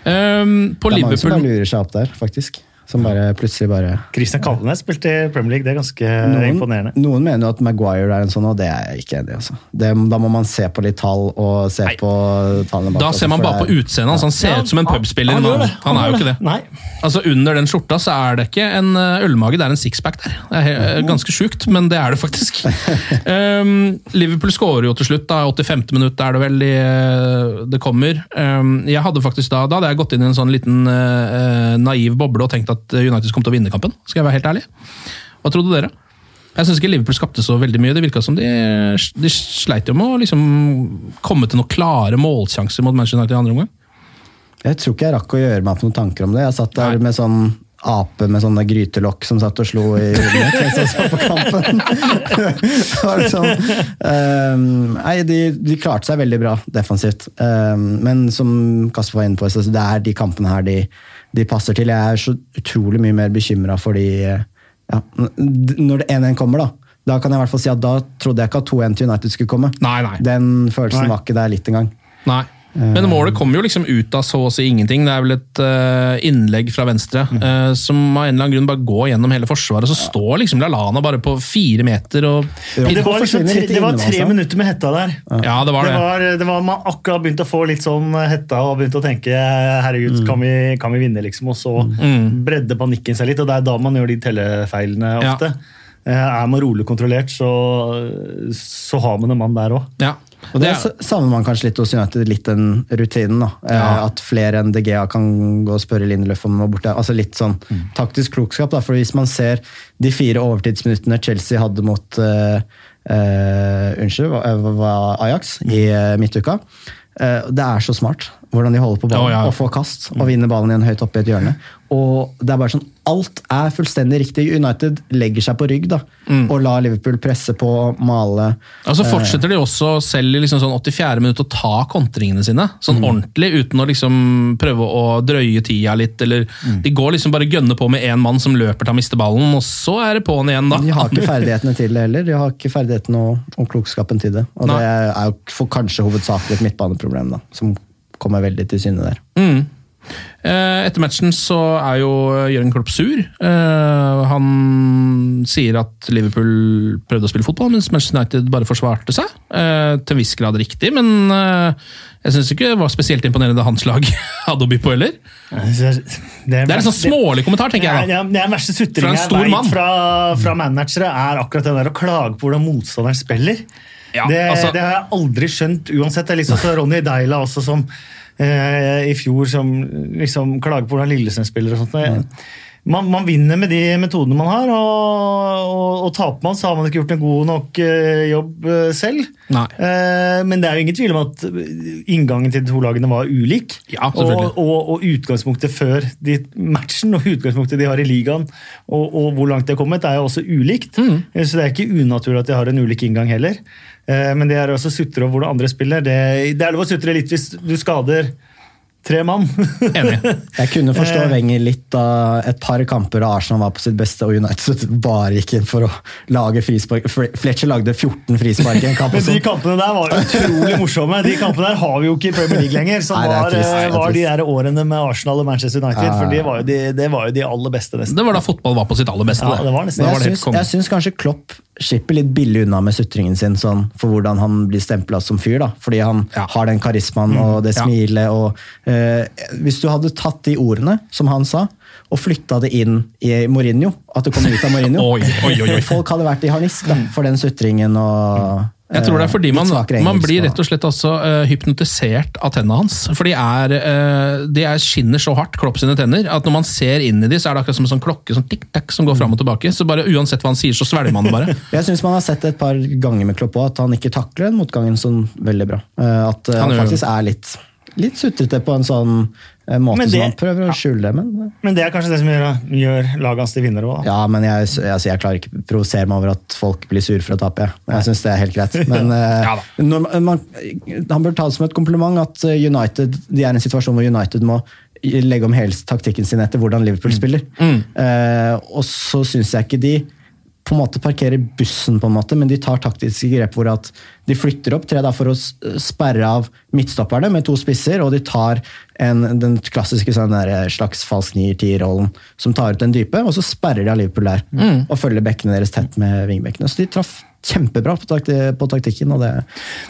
S1: Um, på
S3: Det er mange som lurer seg opp der, faktisk. Som bare plutselig bare
S2: Christian Kalvenes spilte i Premier League, det er ganske
S3: noen,
S2: imponerende.
S3: noen mener jo at Maguire er en sånn, og det er jeg ikke enig i. Altså. Det, da må man se på litt tall og se
S1: Nei.
S3: på tallene bak.
S1: Da
S3: altså,
S1: ser man bare på utseendet hans. Han ser
S2: Ja,
S1: ut som en pubspiller.
S2: han
S1: Han, han er jo ikke det.
S2: Nei.
S1: Altså Under den skjorta så er det ikke en eh, ølmage, det er en sixpack der. Det er ganske sjukt, men det er det faktisk. um, Liverpool skårer jo til slutt. da, 85. minutt er det vel de, eh, det kommer. Um, jeg hadde faktisk Da da hadde jeg gått inn i en sånn liten uh, naiv boble og tenkt at United kom til å vinne kampen. Skal jeg være helt ærlig. Hva trodde dere? Jeg syns ikke Liverpool skapte så veldig mye. Det virka som de, de sleit jo med å liksom komme til noen klare målsjanser mot Manchester United i andre omgang.
S3: Jeg tror ikke jeg rakk å gjøre meg opp noen tanker om det. Jeg satt der
S1: Nei.
S3: med sånn ape med sånne grytelokk som satt og slo i hodet mens jeg så på kampen. sånn, ehm, nei, de, de klarte seg veldig bra defensivt. Um, men som Kasper var inne på, så det er de kampene her de, de passer til. Jeg er så utrolig mye mer bekymra for de ja, Når 1-1 kommer, da. Da kan jeg i hvert fall si at da trodde jeg ikke at 2-1 til United skulle komme.
S1: Nei, nei.
S3: Den følelsen
S2: Nei.
S3: var ikke der litt engang.
S1: Nei. Men målet kommer jo liksom ut av så å si ingenting. Det er vel et uh, innlegg fra venstre uh, som av en eller annen grunn bare går gjennom hele forsvaret. Så står liksom Lallana bare på fire meter og
S2: ja, det var, liksom tre, det var tre minutter med hetta der.
S1: Ja, det var
S2: Det
S1: det.
S2: var, det var Man akkurat begynt å få litt sånn hetta og begynt å tenke herregud, kan, vi, kan vi vinne, liksom? Og så bredde panikken seg litt, og det er da man gjør de tellefeilene ofte. Ja. Er man rolig kontrollert, så, så har man en mann der òg.
S1: Ja.
S3: Og det
S1: er-
S3: sa- savner man kanskje litt hos United, litt den rutinen. da. Eh,
S1: Ja.
S3: At flere enn DGA kan gå og spørre Lindeløf om å borte. Altså Litt sånn taktisk klokskap. da, for Hvis man ser de fire overtidsminuttene Chelsea hadde mot uh, uh, Unnskyld, var Ajax i uh, midtuka. det er så smart hvordan de holder på ballen
S1: Ja, ja.
S3: og får kast og vinner ballen igjen høyt oppe i et hjørne. Og det er bare sånn, Alt er fullstendig riktig. United legger seg på rygg da, og lar Liverpool presse på, male.
S1: Og så fortsetter de også selv i liksom sånn 84. minutt å ta kontringene sine. Sånn ordentlig, uten å liksom prøve å drøye tida litt. eller De går liksom bare gønner på med én mann som løper til å miste ballen, og så er det på'n igjen, da.
S3: De har ikke ferdighetene til det heller. De har ikke ferdighetene og, og klokskapen til det. Og
S1: Nei.
S3: det er jo kanskje hovedsakelig et midtbaneproblem, da, som kommer veldig til syne der.
S1: Mm. Eh, Etter matchen så er jo Jørgen Klopp sur. Eh, Han sier at Liverpool prøvde å spille fotball, mens Manchester United bare forsvarte seg. Eh, Til en viss grad riktig, men eh, jeg syns ikke det var spesielt imponerende hans lag hadde å by på heller. Det er en sånn smålig kommentar, tenker jeg. da.
S2: Det er den verste
S1: en
S2: jeg
S1: mann.
S2: fra, fra managere, er akkurat det der å klage på hvordan motstanderen spiller.
S1: Ja,
S2: det,
S1: altså-
S2: det har jeg aldri skjønt uansett. Det er liksom så Ronny Deila også som eh, i fjor som liksom klager på hvordan Lillesand spiller og sånt. Man, man vinner med de metodene man har, og, og, og taper man, så har man ikke gjort en god nok eh, jobb eh, selv. Eh, men det er jo ingen tvil om at inngangen til de to lagene var ulik.
S1: Ja,
S2: og, og, utgangspunktet før de, matchen og utgangspunktet de har i ligaen, og, hvor langt de har kommet, er jo også ulikt.
S1: Mm.
S2: Eh, Så det er ikke unaturlig at de har en ulik inngang heller. Eh, Men det er også sutre over hvordan andre spiller. Det, det er lov å sutre litt hvis du skader tre mann.
S1: Enig.
S3: Jeg kunne forstå
S2: Eh.
S3: Wenger litt da et par kamper da Arsenal var på sitt beste og United bare inn for å lage frispark. Fletcher lagde 14 frispark i en kamp.
S2: Men de kampene der var utrolig morsomme. De kampene der har vi jo ikke i Premier League lenger. Som
S3: Nei, det er
S2: var,
S3: trist, det er
S2: eh, var de der årene med Arsenal og Manchester United.
S3: Ja.
S2: For det var, jo de, det var jo de aller beste, nesten.
S1: Det var da fotball var på sitt aller beste.
S2: Ja, det var nesten.
S1: Det
S3: jeg
S1: helt
S3: syns, jeg syns kanskje Klopp slipper litt billig unna med sutringen sin sånn, for hvordan han blir stempla som fyr. da, Fordi han
S1: Ja.
S3: har den karismaen og det
S1: Ja.
S3: smilet. og eh, Hvis du hadde tatt de ordene som han sa, og flytta det inn i Mourinho, at det kom ut av Mourinho
S1: Oi, oi, oi, oi.
S3: Folk hadde vært i harnisk da, for den sutringen og
S1: Jeg tror det er fordi
S3: eh,
S1: man, man blir rett og slett også eh, hypnotisert av tennene hans. For de, er, eh, de er skinner så hardt, Klopp sine tenner, at når man ser inn i de, så er det akkurat som en sånn klokke sånn tikk-takk som går fram og tilbake. Så bare uansett hva han sier, så svelger man det bare.
S3: Jeg syns man har sett et par ganger med Klopp òg, at han ikke takler den motgangen sånn veldig bra. At
S1: Han
S3: han faktisk er litt, litt sutrete på en sånn eh, måte
S2: det-
S3: som han prøver å skjule det. Men,
S2: Men det er kanskje det som gjør, gjør laget hans til vinnere òg.
S3: ja, men jeg, altså, jeg klarer ikke å provosere meg over at folk blir sur for å tape. Jeg, jeg syns det er helt greit. Men eh,
S1: Ja
S3: når, man, han bør ta det som et kompliment at eh, United, de er i en situasjon hvor United må legge om hele taktikken sin etter hvordan Liverpool spiller. Eh, og så syns jeg ikke de på en måte parkerer bussen, på en måte, men de tar taktiske grep hvor at de flytter opp tre da, for å sperre av midtstopperne med to spisser, og de tar en, den klassiske sånn der, slags falsk nier-tier-rollen som tar ut den dype, og så sperrer de av Liverpool der. Og følger bekkene deres tett med vingbekkene. Så de traff kjempebra på, takti på taktikken, og det,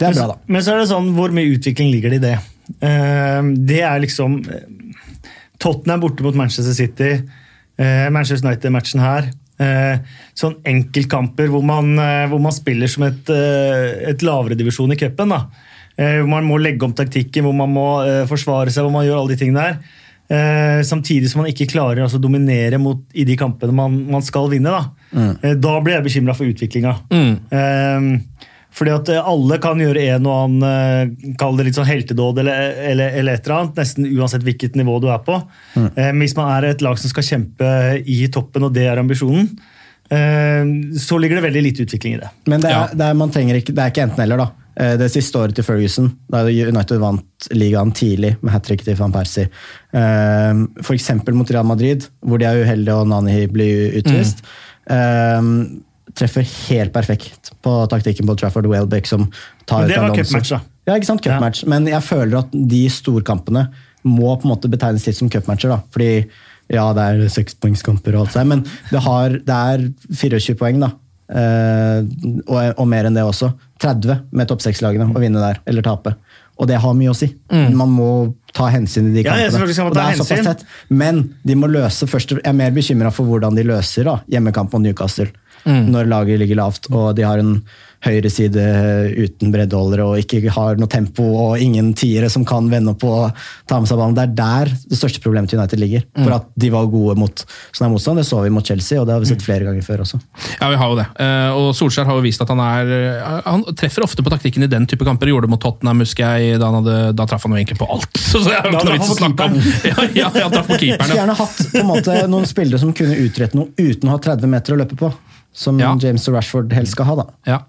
S3: det er bra, da.
S2: Men så er det sånn, hvor mye utvikling ligger det i det? Uh, det er liksom eh, Tottenham borte mot Manchester City, Uh, Manchester United-matchen her. Eh, sånn enkeltkamper hvor man, eh, hvor man spiller som et, eh, et lavere divisjon i cupen. Eh, hvor man må legge om taktikken, hvor man må forsvare seg, hvor man gjør alle de tingene der. Eh, samtidig som man ikke klarer altså, å dominere mot, i de kampene man, man skal vinne. Da, eh, da blir jeg bekymra for utviklinga. Eh, fordi at eh, alle kan gjøre en og annen eh, Kall det litt sånn heltedåd eller, eller, eller et eller annet, nesten uansett hvilket nivå du er på. Mm. men hvis man er et lag som skal kjempe i toppen, og det er ambisjonen, eh, så ligger det veldig lite utvikling i det.
S3: Men det er,
S1: Ja.
S3: det er, man trenger ikke, det er ikke enten-eller, da. Eh, Det siste året til Ferguson, da United vant ligaen tidlig med hat trick til van Persie. F.eks. For eksempel mot Real Madrid, hvor de er uheldige og Nani blir utvist. Eh, Treffer helt perfekt på taktikken på Trafford Welbeck, som tar
S2: Men det
S3: ut
S2: var cupmatch, da.
S3: Ja, ikke sant, cupmatch. Men jeg føler at de storkampene må på en måte betegnes litt som cupmatcher. Fordi ja, det er sekspoengskamper og alt det men det, har, det er 24 poeng, da. Eh, og, og mer enn det også. 30 med topp seks-lagene å vinne der, eller tape. Og det har mye å si. Man må ta hensyn i de
S2: Ja,
S3: kampene.
S2: skal man
S3: og det er såpass tett. Men de må løse først Jeg er mer bekymra for hvordan de løser da, hjemmekamp mot Newcastle. Når laget ligger lavt og de har en høyre side uten breddeholdere og ikke har noe tempo og ingen tiere som kan vende opp og ta med seg ballen. Det er der det største problemet til United ligger. For at de var gode mot sånn her motstand. Det så vi mot Chelsea, og det har vi sett flere ganger før også.
S1: Ja, vi har jo det. Eh, Og Solskjær har jo vist at han er eh, Han treffer ofte på taktikken i den type kamper. Gjorde det mot Tottenham, husker jeg. Da, han hadde, da traff han jo egentlig på alt. Så det er jo ikke noe vits å snakke om. Ja, ja, ja, han traff på keeperen.
S3: Skulle gjerne hatt på en måte, noen spillere som kunne utrette noe uten å ha 30 meter å løpe på. Som
S1: Ja.
S3: James og Rashford helst skal ha, da.
S1: Ja.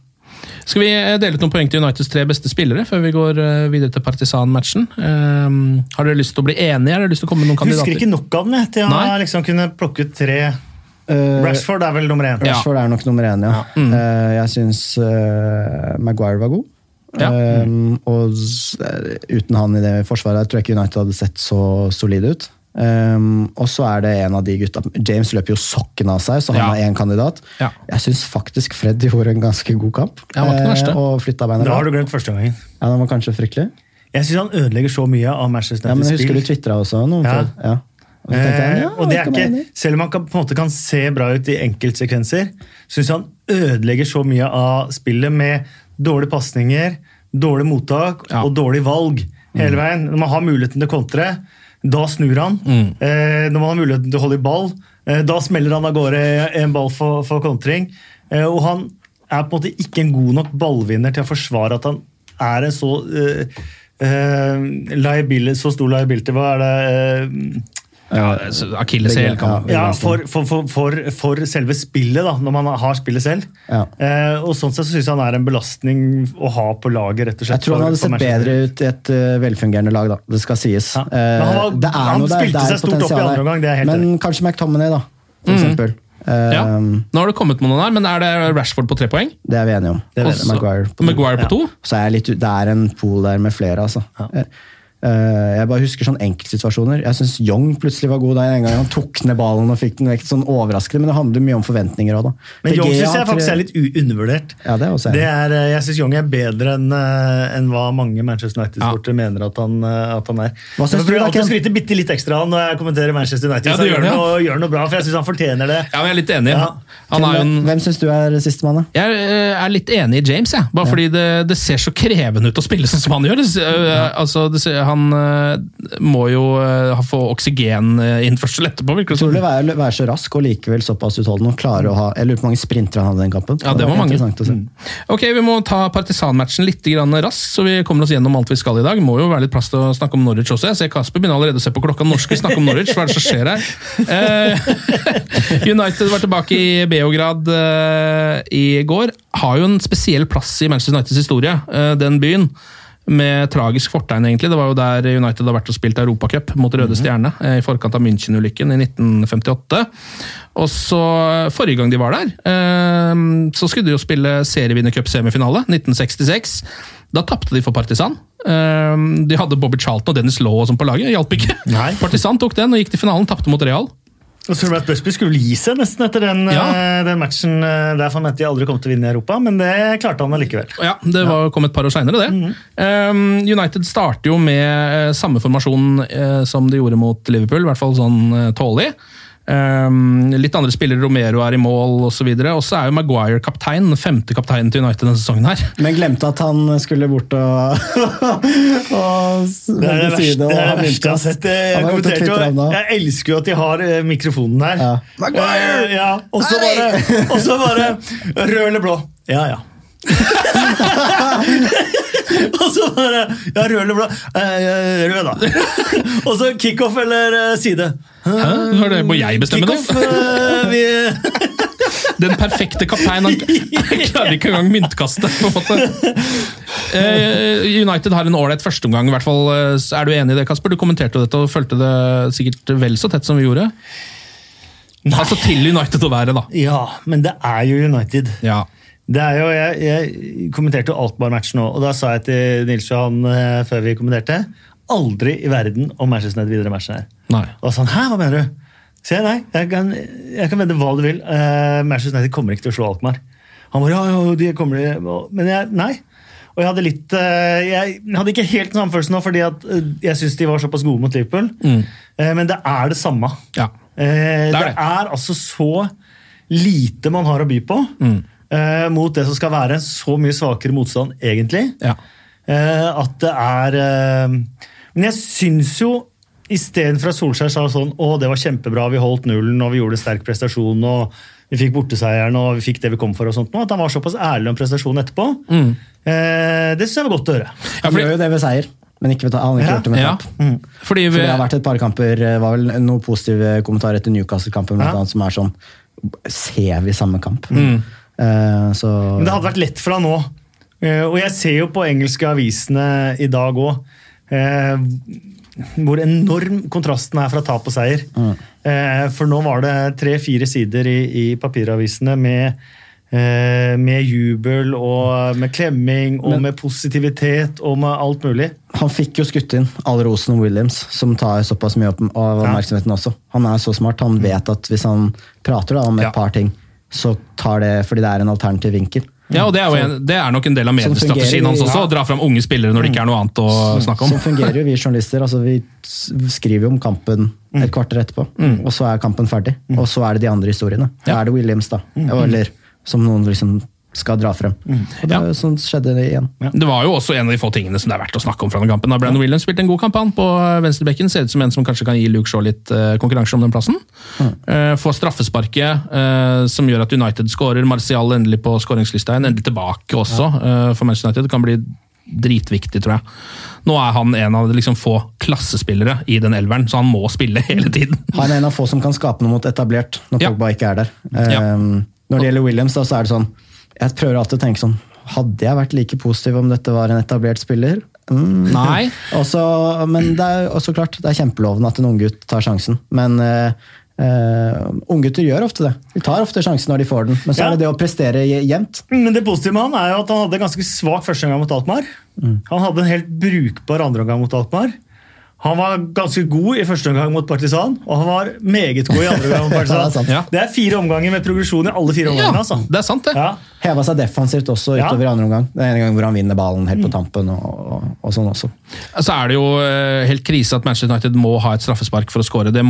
S1: Skal vi eh, dele ut noen poeng til Uniteds tre beste spillere før vi går eh, videre til Partisan-matchen? Um, har dere lyst til å bli enige? Har dere lyst til å komme med noen
S2: Jeg husker ikke nok av den jeg, til å liksom kunne plukke ut tre.
S3: Uh,
S2: Rashford er vel nummer én.
S1: Ja.
S3: Rashford er nok nummer én, ja. Eh, jeg syns uh, Maguire var god.
S1: Ja.
S3: Eh, og eh, uten han i det forsvaret jeg tror jeg ikke United hadde sett så solide ut. Eh, og så er det en av de gutta James løper jo sokken av seg, så han
S1: Ja.
S3: er én kandidat.
S1: Ja.
S3: Jeg syns faktisk Fred gjorde en ganske god kamp.
S1: Ja,
S3: eh, og flytta beina
S2: Da har du glemt første gangen.
S3: Ja, den var kanskje fryktelig.
S2: Jeg syns han ødelegger så mye av Manchester
S3: Ja, men jeg husker du tvitra også noe.
S2: Ja.
S3: Ja. Og jeg,
S2: Eh,
S3: ja,
S2: og det er ikke, selv om han kan, på en måte kan se bra ut i enkeltsekvenser, syns han ødelegger så mye av spillet med dårlige pasninger, dårlig mottak
S1: Ja.
S2: og dårlig valg hele veien. Når man har muligheten til å kontre, da snur han. Eh, når man har muligheten til å holde i ball, eh, da smeller han av gårde en ball for, for kontring. Eh, og han er på en måte ikke en god nok ballvinner til å forsvare at han er en så eh, eh, liability, så stor liability. Hva er det? Eh,
S1: Ja, Akilleshæl kan
S2: Ja, for, for, for, for, selve spillet, da, når man har spillet selv.
S3: Ja.
S2: Eh, og sånn sett så syns jeg han er en belastning å ha på laget, rett og slett.
S3: Jeg tror han hadde sett bedre ut i et uh, velfungerende lag, da. Det skal sies.
S2: Ja. Men han var-
S3: Eh, det er
S2: han
S3: noe der,
S2: spilte
S3: det er
S2: seg stort opp i andre
S3: der.
S2: omgang, det er helt
S3: Men
S2: enig
S3: kanskje McTominay, da. For
S1: Mm.
S3: eksempel. Eh,
S1: Ja. Nå har det kommet med noen her, men er det Rashford på tre poeng?
S3: Det er vi enige om.
S2: Det er vi.
S3: Maguire på.
S1: Maguire på to?
S3: Så er jeg litt, det er en pool der med flere, altså. Eh, eh, jeg bare husker sånn enkeltsituasjoner. Jeg syns Young plutselig var god der en gang han tok ned ballen og fikk den vekk. sånn overraskende, Men det handler mye om forventninger òg, da.
S2: Men Young syns jeg faktisk er litt undervurdert.
S3: Ja, det er også
S2: Det er, eh, jeg syns Young er bedre enn en hva mange Manchester United-sportere mener at han, eh, at han er.
S3: Hva synes
S2: jeg
S3: du,
S2: prøver
S3: da,
S2: alltid å
S3: Ken?
S2: skryte bitte litt ekstra når jeg kommenterer Manchester United.
S1: Ja,
S2: så gjør
S1: det, ja.
S2: noe, gjør noe bra, for jeg syns han fortjener det.
S1: Ja, men jeg er litt enig.
S2: Ja.
S1: Han er jo en
S3: Hvem syns du er sistemann, da?
S1: Jeg eh, er litt enig i James, jeg. bare fordi det, det ser så krevende ut å spille sånn som han gjør. Det, eh, altså, det ser, han eh, må jo eh, få oksygeninnførsel etterpå. virker det
S3: være, være så rask og likevel såpass utholdende. og klare å ha, Jeg lurer på hvor mange sprintere han hadde i den kampen.
S1: Ja, det var
S3: var
S1: mange.
S3: interessant.
S1: Ok, Vi må ta partisanmatchen litt grann raskt, så vi kommer oss gjennom alt vi skal i dag. Må jo være litt plass til å snakke om Norwich også. Jeg ser Kasper begynner allerede å se på klokka. norsk og vi snakke om Norwich? Hva er det som skjer her? Eh, United var tilbake i Beograd eh, i går. Har jo en spesiell plass i Manchester Uniteds historie, eh, den byen. Med tragisk fortegn, egentlig. Det var jo der United har vært og spilt Europacup mot Røde Stjerne eh, i forkant av München-ulykken i 1958. Og så, Forrige gang de var der, eh, så skulle de jo spille serievinnercup-semifinale, 1966. Da tapte de for Partisan. Eh, De hadde Bobby Charlton og Dennis Law og sånn på laget, hjalp ikke. Partisan tok den og gikk til finalen, tapte mot Real.
S2: Og så Brad Busby skulle gi seg nesten etter den,
S1: Ja.
S2: eh, den matchen eh, der, for han mente de aldri kom til å vinne i Europa, men det klarte han allikevel.
S1: Ja, det var, kom et par år seinere, det. Um, United starter jo med eh, samme formasjon som de gjorde mot Liverpool, i hvert fall sånn tålelig. Um, litt andre spillere, Romero er i mål osv. Og så er jo Maguire kaptein, den femte kapteinen til United denne sesongen. her.
S3: Men glemte at han skulle bort og, og
S2: Det er det verste, det er det verste jeg har sett. Jeg, kommenterte jeg elsker jo at de har eh, mikrofonen her.
S3: Ja.
S2: Eh, ja, og så bare, og så bare Rød eller blå? Ja, ja. og så bare Ja, rød eller blå? Eh, rød, da. og så kickoff eller eh, side?
S1: Hæ? Er det? Må jeg bestemme det?
S2: Kickoff eh, vi,
S1: Den perfekte kaptein. Han klarer ikke engang myntkastet, på en måte. Eh, United har en ålreit førsteomgang, Er du enig i det, Kasper? Du kommenterte dette og fulgte det sikkert vel så tett som vi gjorde. Altså til United å være, da.
S2: Ja, men det er jo United.
S1: Ja.
S2: Det er jo, jeg, jeg kommenterte jo Alkmaar-matchen òg, og da sa jeg til Nils Johan eh, før vi kommenterte Aldri i verden om Manchester United videre matchen her.
S1: Nei.
S2: Og sånn, hæ, hva mener du? Så jeg nei, jeg kan, jeg kan vedde hva du vil. Uh, Manchester United kommer ikke til å slå Alkmaar. Han bare ja, ja, de kommer de, Men jeg, nei. Og jeg hadde litt eh, Jeg hadde ikke helt den samme følelsen nå, fordi at eh, jeg syns de var såpass gode mot Liverpool. Eh, men det er det samme.
S1: Ja.
S2: Eh,
S1: Det er det.
S2: det, er altså så lite man har å by på eh, mot det som skal være en så mye svakere motstand, egentlig.
S1: Ja.
S2: Eh, at det er eh, Men jeg syns jo Istedenfor at Solskjær sa sånn å det var kjempebra, vi holdt nullen og vi gjorde en sterk prestasjon og vi fikk borteseieren og vi fikk det vi kom for, og sånt, at han var såpass ærlig om prestasjonen etterpå, eh, det syns jeg var godt å høre.
S1: Ja,
S3: Han gjør jo det ved seier, men ikke han har ikke
S2: Ja.
S3: gjort det med
S1: Ja.
S3: Mm.
S1: Fordi vi,
S3: For det har vært et par kamper, det var vel noen positive kommentarer etter Newcastle-kampen,
S2: Ja.
S3: som er sånn Ser vi samme kamp?
S1: Mm.
S3: Eh, så
S2: Men det hadde vært lett for han nå. Eh, Og jeg ser jo på engelske avisene i dag òg hvor enorm kontrasten er fra tap og seier. Eh, For nå var det tre-fire sider i, i papiravisene med, eh, med jubel og med klemming og
S3: Men-
S2: med positivitet og med alt mulig.
S3: Han fikk jo skutt inn all rosen Williams, som tar såpass mye opp av oppmerksomheten også. Han er så smart. Han vet at hvis han prater da, om et
S1: Ja.
S3: par ting, så tar det fordi det er en alternativ vinkel.
S1: ja, og det er, jo en, det er nok en del av mediestrategien hans også, å dra fram unge spillere når det ikke er noe annet å snakke om.
S3: Sånn fungerer jo vi journalister. altså Vi skriver jo om kampen et kvarter etterpå, og så er kampen ferdig. Og så er det de andre historiene. Da er det Williams, da. Eller som noen liksom skal dra frem. Og det
S1: Ja.
S3: sånn skjedde det igjen.
S1: Det var jo også en av de få tingene som det er verdt å snakke om fra den kampen. Da Brandon Williams spilte en god kamp han på venstrebekken. Ser ut som en som kanskje kan gi Luke Shaw litt uh, konkurranse om den plassen. Eh, Får straffesparket uh, som gjør at United skårer. Martial endelig på skåringslista igjen. Endelig tilbake også for Manchester United. Det kan bli dritviktig, tror jeg. Nå er han en av de liksom få klassespillere i den elveren, så han må spille hele tiden.
S3: Han er en av få som kan skape noe mot etablert, når
S1: Ja.
S3: Pogba ikke er der.
S1: Ja.
S3: Um, når det gjelder Williams, da, så er det sånn Jeg prøver alltid å tenke sånn Hadde jeg vært like positiv om dette var en etablert spiller? Mm.
S1: Nei.
S3: Også, men det er også klart, det er kjempelovende at en unggutt tar sjansen. Men uh, unggutter gjør ofte det. De tar ofte sjansen når de får den. Men så
S2: Ja.
S3: er det det å prestere jevnt.
S2: Men det positive med han er jo at han hadde ganske svak førsteomgang mot Alkmaar. Han hadde en helt brukbar andreomgang mot Alkmaar. Han var ganske god i første omgang mot Partisan, og han var meget god i andre omgang mot
S3: Ja, det er
S1: Ja.
S2: Det er fire omganger med progresjon i alle fire
S1: Ja,
S2: omgangene. altså.
S1: det er sant, det.
S2: Ja.
S3: Heva seg defensivt også utover i andre omgang. Det er en gang hvor han vinner ballen helt på tampen. og, og, og sånn også.
S1: Så er det jo eh, helt krise at Manchester United må ha et straffespark for å skåre. Det,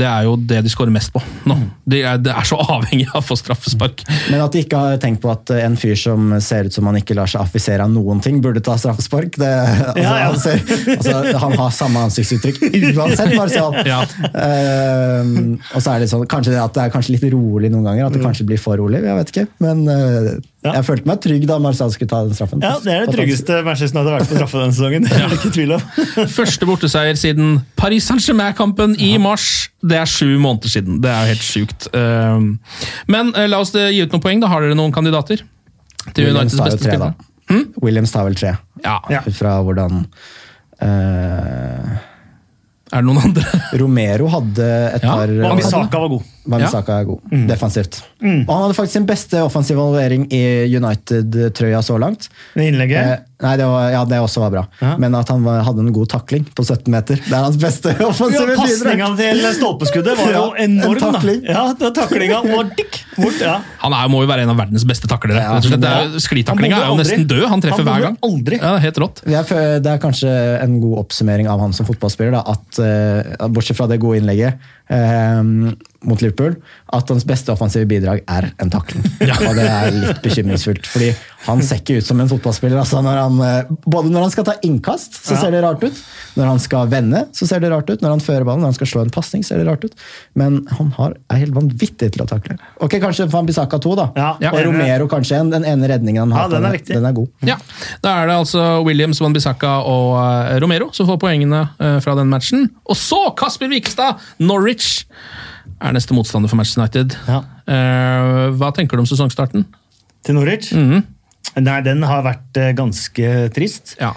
S1: det er jo det de skårer mest på nå. De er, de er så avhengig av å få straffespark.
S3: Men at de ikke har tenkt på at en fyr som ser ut som han ikke lar seg affisere av noen ting, burde ta straffespark. Det, altså,
S2: Ja, ja.
S3: Han, ser, altså, han har samme ansiktsuttrykk uansett, Marcial.
S1: Ja.
S3: Ehm, og så er det sånn, kanskje det at det er kanskje litt rolig noen ganger. At det kanskje blir for rolig. Jeg vet ikke. Men uh,
S2: Ja.
S3: jeg følte meg trygg da Marcial skulle ta den straffen.
S2: Ja, Det er det tryggeste Manchester hadde har vært på straffe denne sesongen. Det er ikke tvil om.
S1: Første borteseier siden Paris Saint-Germain-kampen i mars. Det er sju måneder siden. Det er jo helt sjukt. Um, Men eh, la oss eh, gi ut noen poeng. da Har dere noen kandidater? Til
S3: Williams
S1: Uniteds
S3: tar jo
S1: beste
S3: tre,
S1: spillere?
S3: Hmm? Williams tar vel tre.
S1: Ja.
S2: Ja.
S3: Ut fra hvordan eh,
S1: Er det noen andre?
S3: Romero hadde et
S1: Ja,
S3: par
S2: Og Misaka var god.
S3: Wamisaka er god, defensivt. Og han hadde faktisk sin beste offensive involvering i United-trøya så langt.
S2: Det innlegget.
S3: Nei, det, var, ja, det også var bra.
S2: Ja.
S3: Men at han var, hadde en god takling på 17 meter. Det er hans beste
S2: Ja,
S3: offensive
S2: Pasninga til stolpeskuddet var jo
S3: enorm. en
S2: takling. da. Ja, det var taklinga var dikk bort. ja.
S1: Han er, må jo være en av verdens beste taklere.
S3: Ja,
S2: Ja.
S1: er Sklitaklinga er jo nesten død. Han treffer
S2: Han
S1: hver gang.
S2: aldri.
S1: Ja, helt rått.
S3: Det er kanskje en god oppsummering av han som fotballspiller. Da, at, eh, bortsett fra det gode innlegget eh, mot Liverpool, at hans beste offensive bidrag er en takling. Og det er litt bekymringsfullt. fordi han ser ikke ut som en fotballspiller. Altså når han, eh, både når han skal ta innkast, så
S2: Ja.
S3: ser det rart ut. Når han skal vende, så ser det rart ut. Når han fører ballen, når han skal slå en pasning, ser det rart ut. Men han har, er helt vanvittig til å takle. Ok, Kanskje Van Bissaka 2, da.
S2: Ja,
S3: og. Romero kanskje en. Den ene redningen han
S2: Ja,
S3: har.
S2: den er viktig.
S3: den er god.
S1: Ja, Da er det altså Williams, Van Bissaka og uh, Romero som får poengene uh, fra den matchen. Og så Kasper Vikstad! Norwich er neste motstander for Manchester United.
S2: Ja.
S1: Eh, hva tenker du om sesongstarten?
S2: Til Norwich. Nei, den har vært eh, ganske trist.
S1: Ja.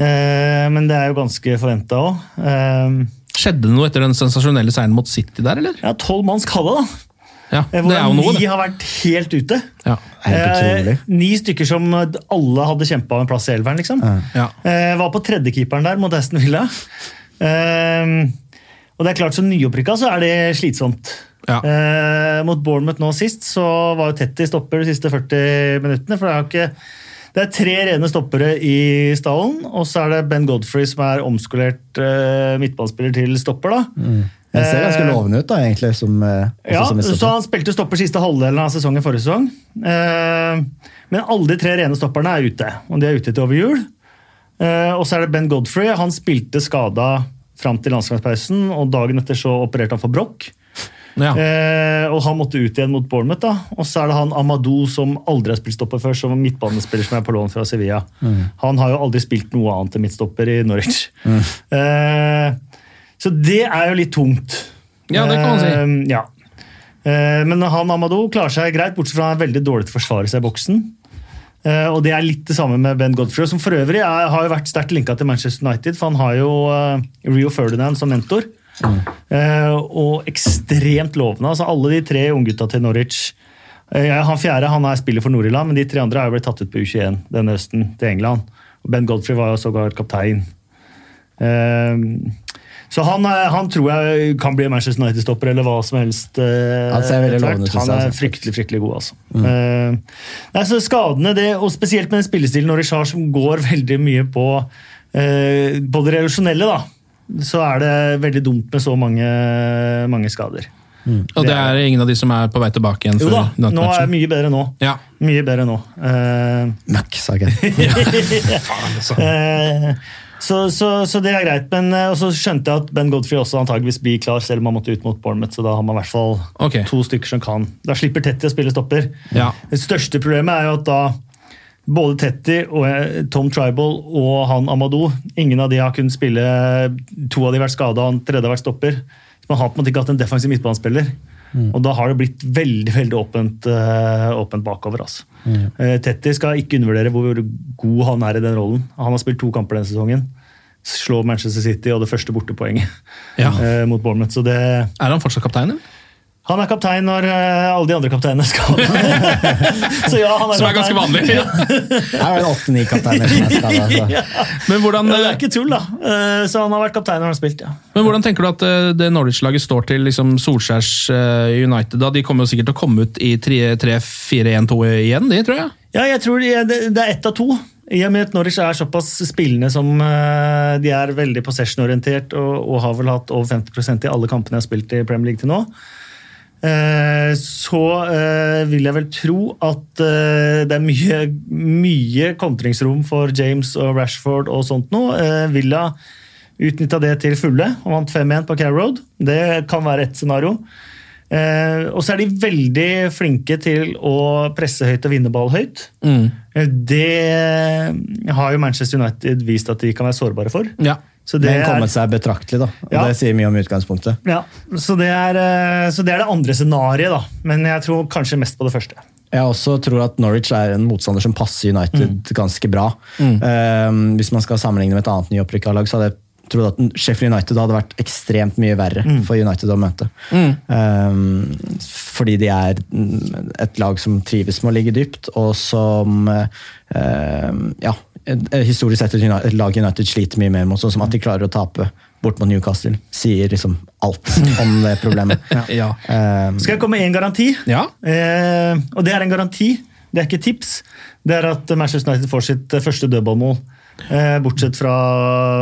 S2: Eh, men det er jo ganske forventa òg. Eh,
S1: Skjedde det noe etter den sensasjonelle seieren mot City der, eller?
S2: ja, tolv mann skada, da.
S1: Ja, Det er jo
S2: Hvor
S1: noe,
S2: ni
S1: det.
S2: har vært helt ute.
S1: Ja.
S3: Helt.
S2: Eh, ni stykker som alle hadde kjempa om en plass i elveren, liksom.
S1: Ja.
S2: Eh, var på tredjekeeperen der mot Aston Villa. Eh, og det er klart, som nyopprykka så er det slitsomt.
S1: Ja.
S2: Eh, mot Bournemouth nå sist så var jo Tetty stopper de siste 40 minuttene. for det er jo ikke det er tre rene stoppere i stallen, og så er det Ben Godfrey som er omskolert eh, midtballspiller til stopper. da.
S3: Den ser ganske
S2: Eh,
S3: lovende ut, da, egentlig. Som, eh,
S2: Ja,
S3: som
S2: så han spilte stopper siste halvdelen av sesongen forrige sesong. Eh, Men alle de tre rene stopperne er ute, og de er ute til over jul. Eh, Og så er det Ben Godfrey. Han spilte skada fram til landslagspausen, og dagen etter så opererte han for brokk.
S1: Ja.
S2: Eh, og han måtte ut igjen mot Bournemouth. da. Og så er det han Amadou som aldri har spilt stopper før, som midtbanespiller som er på lån fra Sevilla. Han har jo aldri spilt noe annet enn midtstopper i Norwich. Eh, så det er jo litt tungt.
S1: Ja, det kan man si.
S2: Eh, ja. Eh, men han Amadou klarer seg greit, bortsett fra han er veldig dårlig til å forsvare seg i boksen. Eh, og det er litt det samme med Ben Godfrey, som for øvrig er, har jo vært sterkt linka til Manchester United, for han har jo eh, Rio Ferdinand som mentor. Eh, og ekstremt lovende. altså Alle de tre unggutta til Norwich eh, Han fjerde han er spiller for Nord-Irland, men de tre andre er jo blitt tatt ut på U21 denne høsten til England. Og Ben Godfrey var jo sågar kaptein. Eh, så han, han tror jeg kan bli Manchester United-stopper eller hva som helst. eh,
S3: Han ser veldig lovende ut,
S2: Han er fryktelig fryktelig god, altså. Eh, nei, så skadene, det, og spesielt med den spillestilen Norwich har, som går veldig mye på på det relasjonelle, da, så er det veldig dumt med så mange, mange skader.
S1: Og det er ingen av de som er på vei tilbake igjen?
S2: Jo da, nå er det mye bedre nå.
S1: Ja.
S2: Mye bedre nå. Uh,
S3: Møkk, sa jeg.
S2: Eh, så, så, så det er greit. Men eh, og så skjønte jeg at Ben Godfrey også antageligvis blir klar, selv om han måtte ut mot Bournemouth. Så da har man i hvert fall
S1: okay.
S2: to stykker som kan. Da slipper Tetty å spille stopper.
S1: Ja.
S2: Det største problemet er jo at da både Tetty og eh, Tom Tribal og han Amadou Ingen av de har kunnet spille To av de har vært skada, han tredje har vært stopper. Så man har på en måte ikke hatt en defensiv midtbanespiller.
S3: Mm.
S2: Og da har det blitt veldig veldig åpent, eh, åpent bakover. Altså.
S3: Mm.
S2: Eh, Tetti skal ikke undervurdere hvor god han er i den rollen. Han har spilt to kamper denne sesongen. Slår Manchester City og det første bortepoenget
S1: Ja.
S2: mot Bournemouth. Så det,
S1: Er han fortsatt kaptein? eller?
S2: Han er kaptein når eh, alle de andre kapteinene skal Så ja, han er
S1: Som er ganske
S2: vanlig.
S1: vanlig.
S3: Det er vel åtte-ni kapteiner som er skada. Altså.
S2: Ja.
S1: Men hvordan,
S2: Det er ikke tull, da. Eh, Så han har vært kaptein når han har spilt, ja.
S1: men hvordan tenker du at eh, det Norwich-laget står til liksom Solskjærs eh, United? da? De kommer jo sikkert til å komme ut i 3-4-1-2 igjen, de, tror jeg.
S2: Ja, jeg tror det det- det er ett av to. I og med at Norwich er såpass spillende som eh, de er veldig possession-orientert og, og har vel hatt over 50% i alle kampene jeg har spilt i Premier League til nå, eh, så eh, vil jeg vel tro at eh, det er mye, mye kontringsrom for James og Rashford og sånt nå. Eh, Villa utnytta det til fulle og vant 5-1 på Care Road. Det kan være ett scenario. Eh, og så er de veldig flinke til å presse høyt og vinne ball høyt.
S1: Mm.
S2: Eh, Det har jo Manchester United vist at de kan være sårbare for.
S1: Ja.
S2: Det
S3: Men kommet seg betraktelig, da. Og
S2: Ja.
S3: Det sier mye om utgangspunktet.
S2: ja, så, det er, eh, så det er det andre scenarioet, da. Men jeg tror kanskje mest på det første.
S3: Jeg også tror at Norwich er en motstander som passer United ganske bra. Eh, hvis man skal sammenligne med et annet nyopprykka lag, så hadde jeg trodd at Sheffield United hadde vært ekstremt mye verre for United å møte. Um, fordi de er mm, et lag som trives med å ligge dypt, og som um, ja, historisk sett et, lag United sliter mye mer mot, sånn som at de klarer å tape bort mot Newcastle. Sier liksom alt om det problemet.
S1: Ja.
S3: um,
S2: Skal jeg komme med én garanti?
S1: Ja.
S2: Eh, og det er en garanti, det er ikke tips. Det er at Manchester United får sitt eh, første dødballmål. Eh, bortsett fra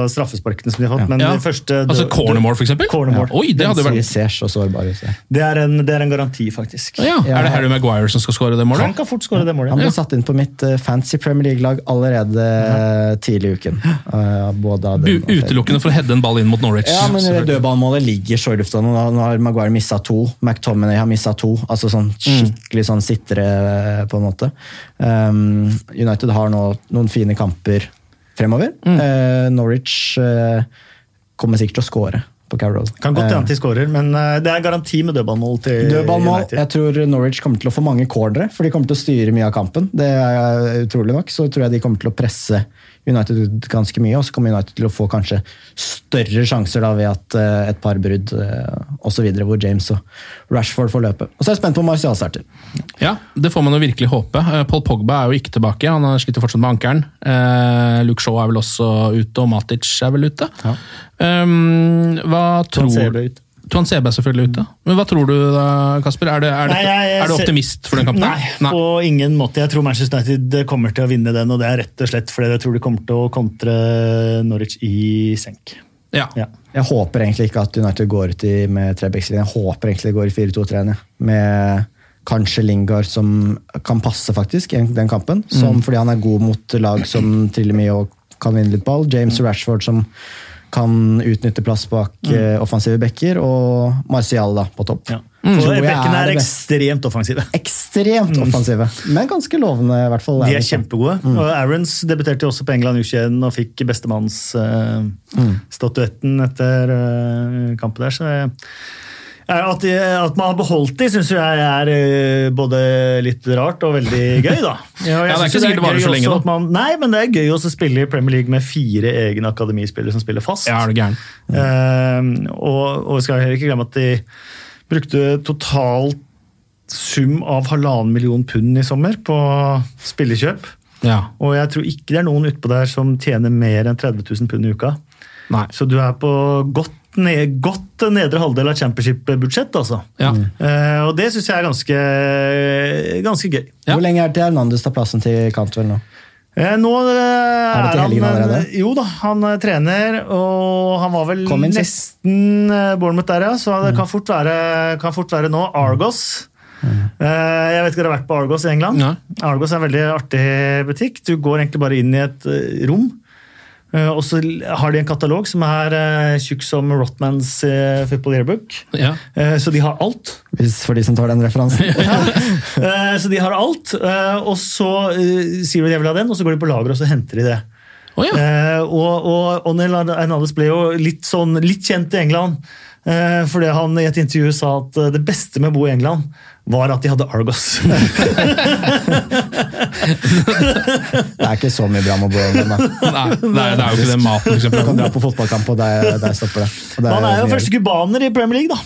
S2: straffesparkene som de har fått. Men
S1: Ja.
S2: det første
S1: Altså cornermål, for eksempel?
S2: Cornermål.
S1: Ja. Oi, det hadde vært
S2: Det, er en, det er en garanti, faktisk.
S1: ja. Er det Harry Maguire som skal skåre det målet?
S2: Han kan fort skåre det målet.
S3: Han ble satt inn på mitt eh, fancy Premier League-lag allerede tidlig i uken. Eh.
S1: Utelukkende for å heade en ball inn mot Norwich.
S3: Ja, men dødballmålet ligger så i lufta. Nå har Maguire mista to. McTominay har mista to. Altså sånn skikkelig sånn sittere, på en måte. Um, United har nå noen fine kamper fremover. Eh, Norwich eh, kommer sikkert til å score på Carrow Road.
S2: Kan godt
S3: Eh,
S2: hende de skårer, men eh, det er garanti med dødballmål til
S3: Dødballmål.
S2: United.
S3: Jeg tror Norwich kommer til å få mange cornere, for de kommer til å styre mye av kampen. Det er utrolig nok. Så tror jeg de kommer til å presse United ut ganske mye, og så kommer United til å få kanskje større sjanser da ved at eh, et par brudd uh, osv., hvor James og Rashford får løpe. Og så er jeg spent på om Martial starter.
S1: Ja, det får man jo virkelig håpe. Eh, Paul Pogba er jo ikke tilbake, han har sliter fortsatt med ankelen. Eh, Luke Shaw er vel også ute, og Matic er vel ute. Um, hva tror
S2: du?
S1: Tuan Sebe er selvfølgelig ute. Men hva tror du da, Kasper? Er, det, er, det,
S2: Nei, jeg- jeg
S1: er du optimist for den kampen?
S2: Nei, på ingen måte. Jeg tror Manchester United kommer til å vinne den, og det er rett og slett fordi jeg tror de kommer til å kontre Norwich i senk.
S1: Ja.
S2: Ja.
S3: Jeg håper egentlig ikke at United går ut i med trebekslinje. Jeg håper egentlig det går i 4-2-3-en. Med kanskje Lingard som kan passe faktisk i den kampen. Som, Fordi han er god mot lag som triller mye og kan vinne litt ball. James Rashford som kan utnytte plass bak eh, offensive backer. Og Martial da, på topp.
S2: Ja.
S3: Mm.
S2: Bekkene
S3: er
S2: er ekstremt offensive.
S3: Ekstremt offensive, men ganske lovende. i hvert fall.
S2: De er kjempegode.
S3: Mm.
S2: Og Aarons debuterte også på England U21 og fikk bestemannsstatuetten etter uh, kampen der. Så ja, at, de, at man har beholdt de, syns jeg er eh, både litt rart og veldig gøy, da. Ja, jeg
S1: Ja, det er ikke sikkert det varer
S2: gøy
S1: så lenge
S2: da. Man, nei, men det er gøy også å spille i Premier League med fire egne akademispillere som spiller fast.
S1: Ja, er du gæren?
S2: Uh, og, og vi skal heller ikke glemme at de brukte totalt sum av halvannen million pund i sommer på spillekjøp.
S1: Ja.
S2: Og jeg tror ikke det er noen utpå der som tjener mer enn 30 000 pund i uka.
S1: Nei.
S2: Så du er på godt, ned, godt nedre halvdel av championship-budsjett, altså.
S1: Ja.
S2: Eh, og det syns jeg er ganske, ganske gøy.
S1: Ja.
S3: Hvor lenge er det til Hernandez tar plassen til Cantwell nå?
S2: Eh, nå er
S3: det
S2: er,
S3: til helgen
S2: han
S3: allerede?
S2: Jo da, han er trener, og han var vel
S3: inn,
S2: nesten eh, Bournemouth der, ja. Så
S3: Mm.
S2: det kan fort være, kan fort være nå. Argos. Mm. jeg vet ikke om dere har vært på Argos i England.
S1: Ja.
S2: Argos er en veldig artig butikk. Du går egentlig bare inn i et eh, rom, Eh, og så har de en katalog som er eh, tjukk som Rotmans eh, Football Yearbook.
S1: Ja.
S2: Eh, så de har alt.
S3: Hvis, for de som tar den referansen.
S2: ja. så de har alt, eh, og så eh, sier de at vil ha den, og så går de på lager og så henter de det.
S1: Oh, ja.
S2: Eh, og, og Onel Arnaldes ble jo litt, sånn, litt kjent i England. Eh, fordi han i et intervju sa at eh, det beste med å bo i England var at de hadde Argos.
S3: Det er ikke så mye bra med Bowen. bo i England, da.
S1: Nei, det er, er jo ikke det maten, for
S3: Du kan dra på fotballkamp, og der, der stopper det. Og det
S2: Man er jo første cubaner i Premier League, da.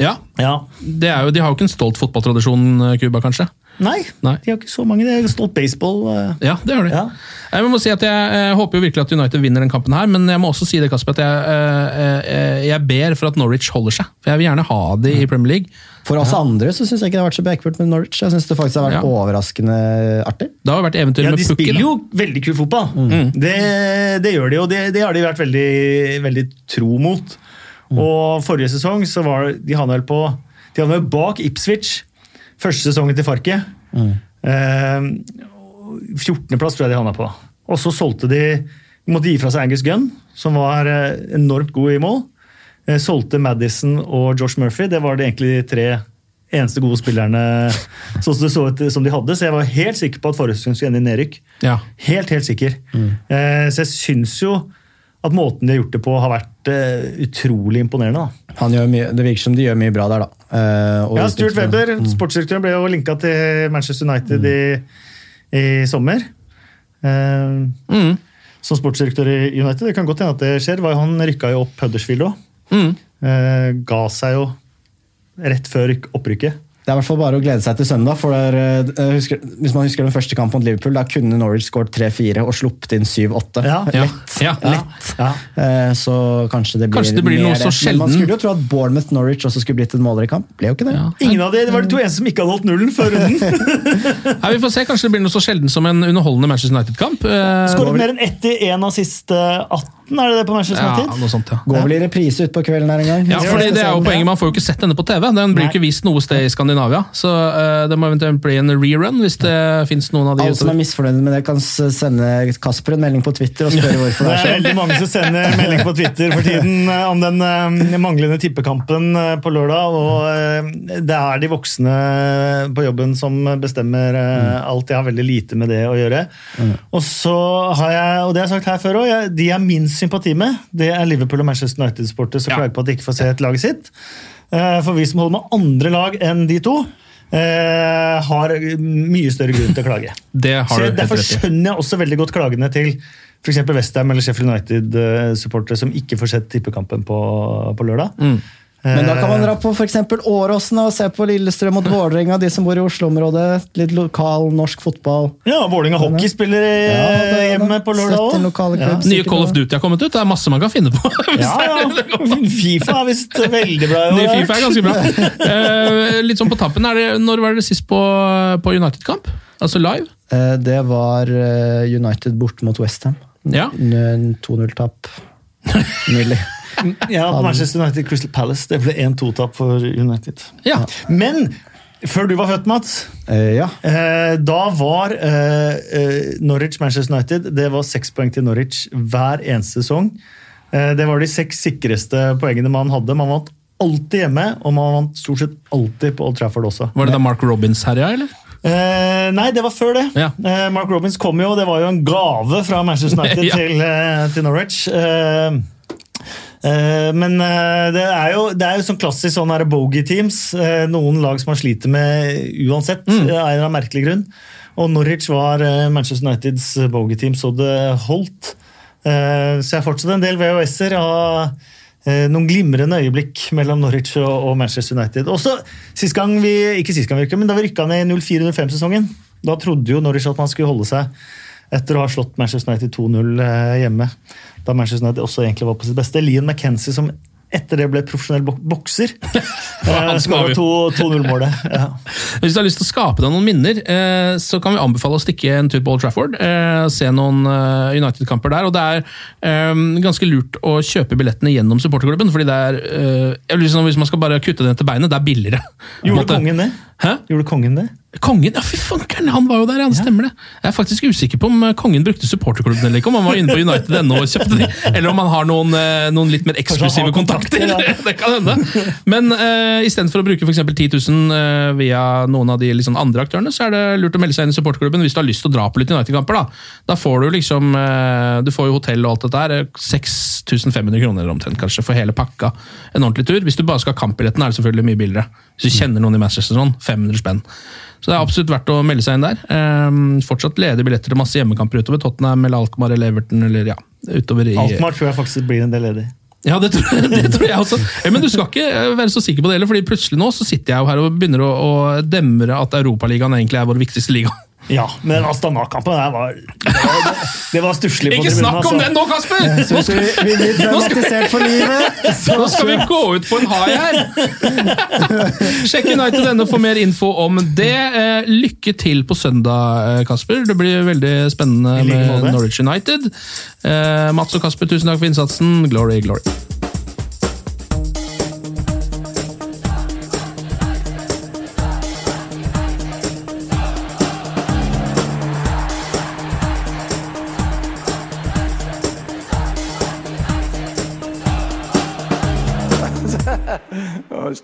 S1: Ja,
S2: Ja.
S1: det er jo, De har jo ikke en stolt fotballtradisjon, Cuba, kanskje?
S2: Nei,
S1: Nei.
S2: de har ikke så mange. De har stolt baseball. eh.
S1: Ja, det har de.
S2: Ja.
S1: Jeg må si at jeg, jeg, håper jo virkelig at United vinner den kampen her, men jeg må også si det, Kasper, at jeg, eh, eh, jeg ber for at Norwich holder seg. For Jeg vil gjerne ha det i Premier League.
S3: For oss andre så syns jeg ikke det har vært så bekmørkt med Norwich. Jeg synes det faktisk har vært
S1: Ja.
S3: overraskende artig.
S1: Det har vært eventyr
S2: Ja,
S1: med
S2: De spiller jo veldig kul fotball. Det, det gjør de, og det, det har de vært veldig, veldig tro mot. Og Forrige sesong så var de havna vel på De havna bak Ipswich første sesongen til Farke. Eh, 14.-plass tror jeg de havna på. Og så solgte de de måtte gi fra seg Angus Gunn, som var eh, enormt god i mål. Eh, solgte Madison og Josh Murphy. Det var de egentlig de tre eneste gode spillerne sånn som så ut som de hadde. Så jeg var helt sikker på at sesong skulle ende i nedrykk.
S1: Ja.
S2: Helt, helt sikker. Eh, så jeg syns jo at måten de har gjort det på, har vært utrolig imponerende. da.
S3: Det virker som de gjør mye bra der, da. Eh,
S2: Ja, Stuart Webber, mm. sportsdirektøren, ble jo linka til Manchester United i, i sommer. Eh,
S1: Mm.
S2: Som sportsdirektør i United. Det kan godt hende at det skjer. Han rykka jo opp Huddersfield òg.
S1: Mm.
S2: Eh, ga seg jo rett før opprykket.
S3: Det er i hvert fall bare å glede seg til søndag. for der, eh, husker, Hvis man husker den første kampen mot Liverpool, da kunne Norwich skåret 3-4 og sluppet inn 7-8.
S2: Ja.
S1: Ja. ja.
S3: Lett.
S2: Ja.
S3: Eh, Så kanskje det blir,
S1: Kanskje det blir noe så
S3: sjelden. Men man skulle jo tro at Bournemouth-Norwich også skulle blitt en målrik kamp. Ble jo ikke det.
S1: Ja.
S2: Ingen av de, Det var de to eneste som ikke hadde holdt nullen før runden.
S1: Nei, vi får se, Kanskje det blir noe så sjelden som en underholdende Manchester United-kamp. Eh,
S2: Skåret mer enn ett i én av siste 18, er det det på Manchester
S1: ja,
S2: United?
S1: noe sånt, ja.
S3: Går vel i reprise utpå kvelden her en gang.
S1: Ja, for det er jo poenget, Man får jo ikke sett denne på TV. Den blir jo
S2: Nei.
S1: ikke vist noe sted i Skandinavia. Så uh, det må eventuelt bli en rerun hvis det fins noen av de.
S3: Alle som er misfornøyde med det, kan sende Kasper en melding på Twitter og spørre hvorfor
S2: Det
S3: det
S2: er
S3: er sånn.
S2: veldig mange som sender melding på Twitter for tiden eh, om den uh, manglende tippekampen på lørdag. og uh, Det er de voksne på jobben som bestemmer alt. Jeg har veldig lite med det å gjøre. Og så har jeg, og det har jeg sagt her før òg, de jeg minst sympati med, det er Liverpool og Manchester United-sportere som
S1: Ja.
S2: klager på at de ikke får se et lag sitt. Eh, For vi som holder med andre lag enn de to, eh, har mye større grunn til å klage.
S1: Det har du helt
S2: Derfor skjønner jeg også veldig godt klagene til f.eks. Westham eller Sheffield United-supportere som ikke får sett tippekampen på, på lørdag.
S1: Mm.
S3: Men da kan man
S2: Eh,
S3: dra på eksempel Åråsen og se på Lillestrøm og Vålerenga, de som bor i Oslo-området. Litt lokal norsk fotball.
S2: Ja, Vålerenga hockey spiller
S3: Ja,
S2: hjemme på lørdag òg. Ja.
S1: Nye Call of. Duty har kommet ut. Det er masse man kan finne på.
S2: Ja,
S1: det
S2: ja. Fifa er visst veldig bra i år.
S1: Ny
S2: har jeg
S1: Fifa er ganske bra. Eh, litt sånn på tampen, er det, Når var det sist på, på United-kamp? Altså live?
S3: Eh, Det var United bort mot Westham.
S1: Ja.
S3: 2-0-tap. Nylig.
S2: Ja, på Manchester United Crystal Palace. Det ble 1-2-tap for United.
S1: ja.
S2: Men før du var født, Mats,
S3: Eh, Ja.
S2: eh, da var eh, eh, Norwich Manchester United Det var seks poeng til Norwich hver eneste sesong. Eh, det var de seks sikreste poengene man hadde. Man vant alltid hjemme, og man vant stort sett alltid på Old Trafford også.
S1: Var det da Mark Robins herja, eller?
S2: Eh, nei, det var før det.
S1: Ja.
S2: Eh, Mark Robins kom jo, det var jo en gave fra Manchester United
S1: Ja.
S2: til, eh, til Norwich. Eh, men eh, det er jo, det er jo sånn klassisk sånn bogey-teams. Eh, noen lag som man sliter med uansett,
S1: Mm.
S2: av en eller annen merkelig grunn. Og Norwich var Manchester Uniteds bogey-team, så det holdt. Så jeg har fortsatt en del VHS-er av noen glimrende øyeblikk mellom Norwich og Manchester United. Også sist gang vi, ikke sist gang vi rykket, men da vi rykka ned i 04-05-sesongen. Da trodde jo Norwich at man skulle holde seg etter å ha slått Manchester United 2-0 eh, hjemme. Da Manchester United også egentlig var på sitt beste. Lian McKenzie som etter det ble profesjonell bok bokser.
S1: Han
S2: eh, Skåra 2-0-målet. Ja.
S1: Hvis du har lyst til å skape deg noen minner, eh, så kan vi anbefale å stikke en tur på Old Trafford. Eh, se noen eh, United-kamper der. Og det er ganske lurt å kjøpe billettene gjennom supporterklubben. fordi det er, eh, sånn, Hvis man skal bare kutte det til beinet, det er billigere.
S2: Gjorde kongen det?
S1: Hæ?
S2: Gjorde kongen det?
S1: Kongen, ja fy fankeren, han var jo der, han stemmer det. Jeg er faktisk usikker på om eh, kongen brukte supporterklubben eller ikke, om han var inne på United.no og kjøpte de, eller om han har noen, eh, noen litt mer eksklusive kontakter. det kan hende. Men uh, istedenfor å bruke eksempel 10 000 uh, via noen av de liksom, andre aktørene, så er det lurt å melde seg inn i supporterklubben hvis du har lyst til å dra på litt United-kamper. Da. da får du liksom uh, Du får jo hotell og alt dette der. 6500 kroner omtrent, kanskje, for hele pakka. En ordentlig tur. Hvis du bare skal ha kampbilletten, er det selvfølgelig mye billigere. Hvis du kjenner noen i Manchester, sånn, 500 spenn. Så det er absolutt verdt å melde seg inn der. Um, fortsatt ledige billetter til masse hjemmekamper utover. Tottenham eller Alkmaar eller Everton eller ja, utover i
S2: Alkmaar tror jeg faktisk blir en del ledig.
S1: Ja, det tror, jeg, det tror jeg også. Men du skal ikke være så sikker på det heller, fordi plutselig nå så sitter jeg jo her og begynner å, å demre at Europaligaen egentlig er vår viktigste liga.
S2: Ja, men Astana-kampen der var Det var, det var stusslig.
S1: Ikke snakk om den nå, Kasper!
S3: Nå skal vi, vi blir dramatisert for livet.
S1: Nå skal vi gå ut på en hai her! Sjekk United.no for mer info om det. Eh, lykke til på søndag, eh, Kasper. Det blir veldig spennende med Norwich United. Eh, Mats og Kasper, tusen takk for innsatsen. Glory, glory.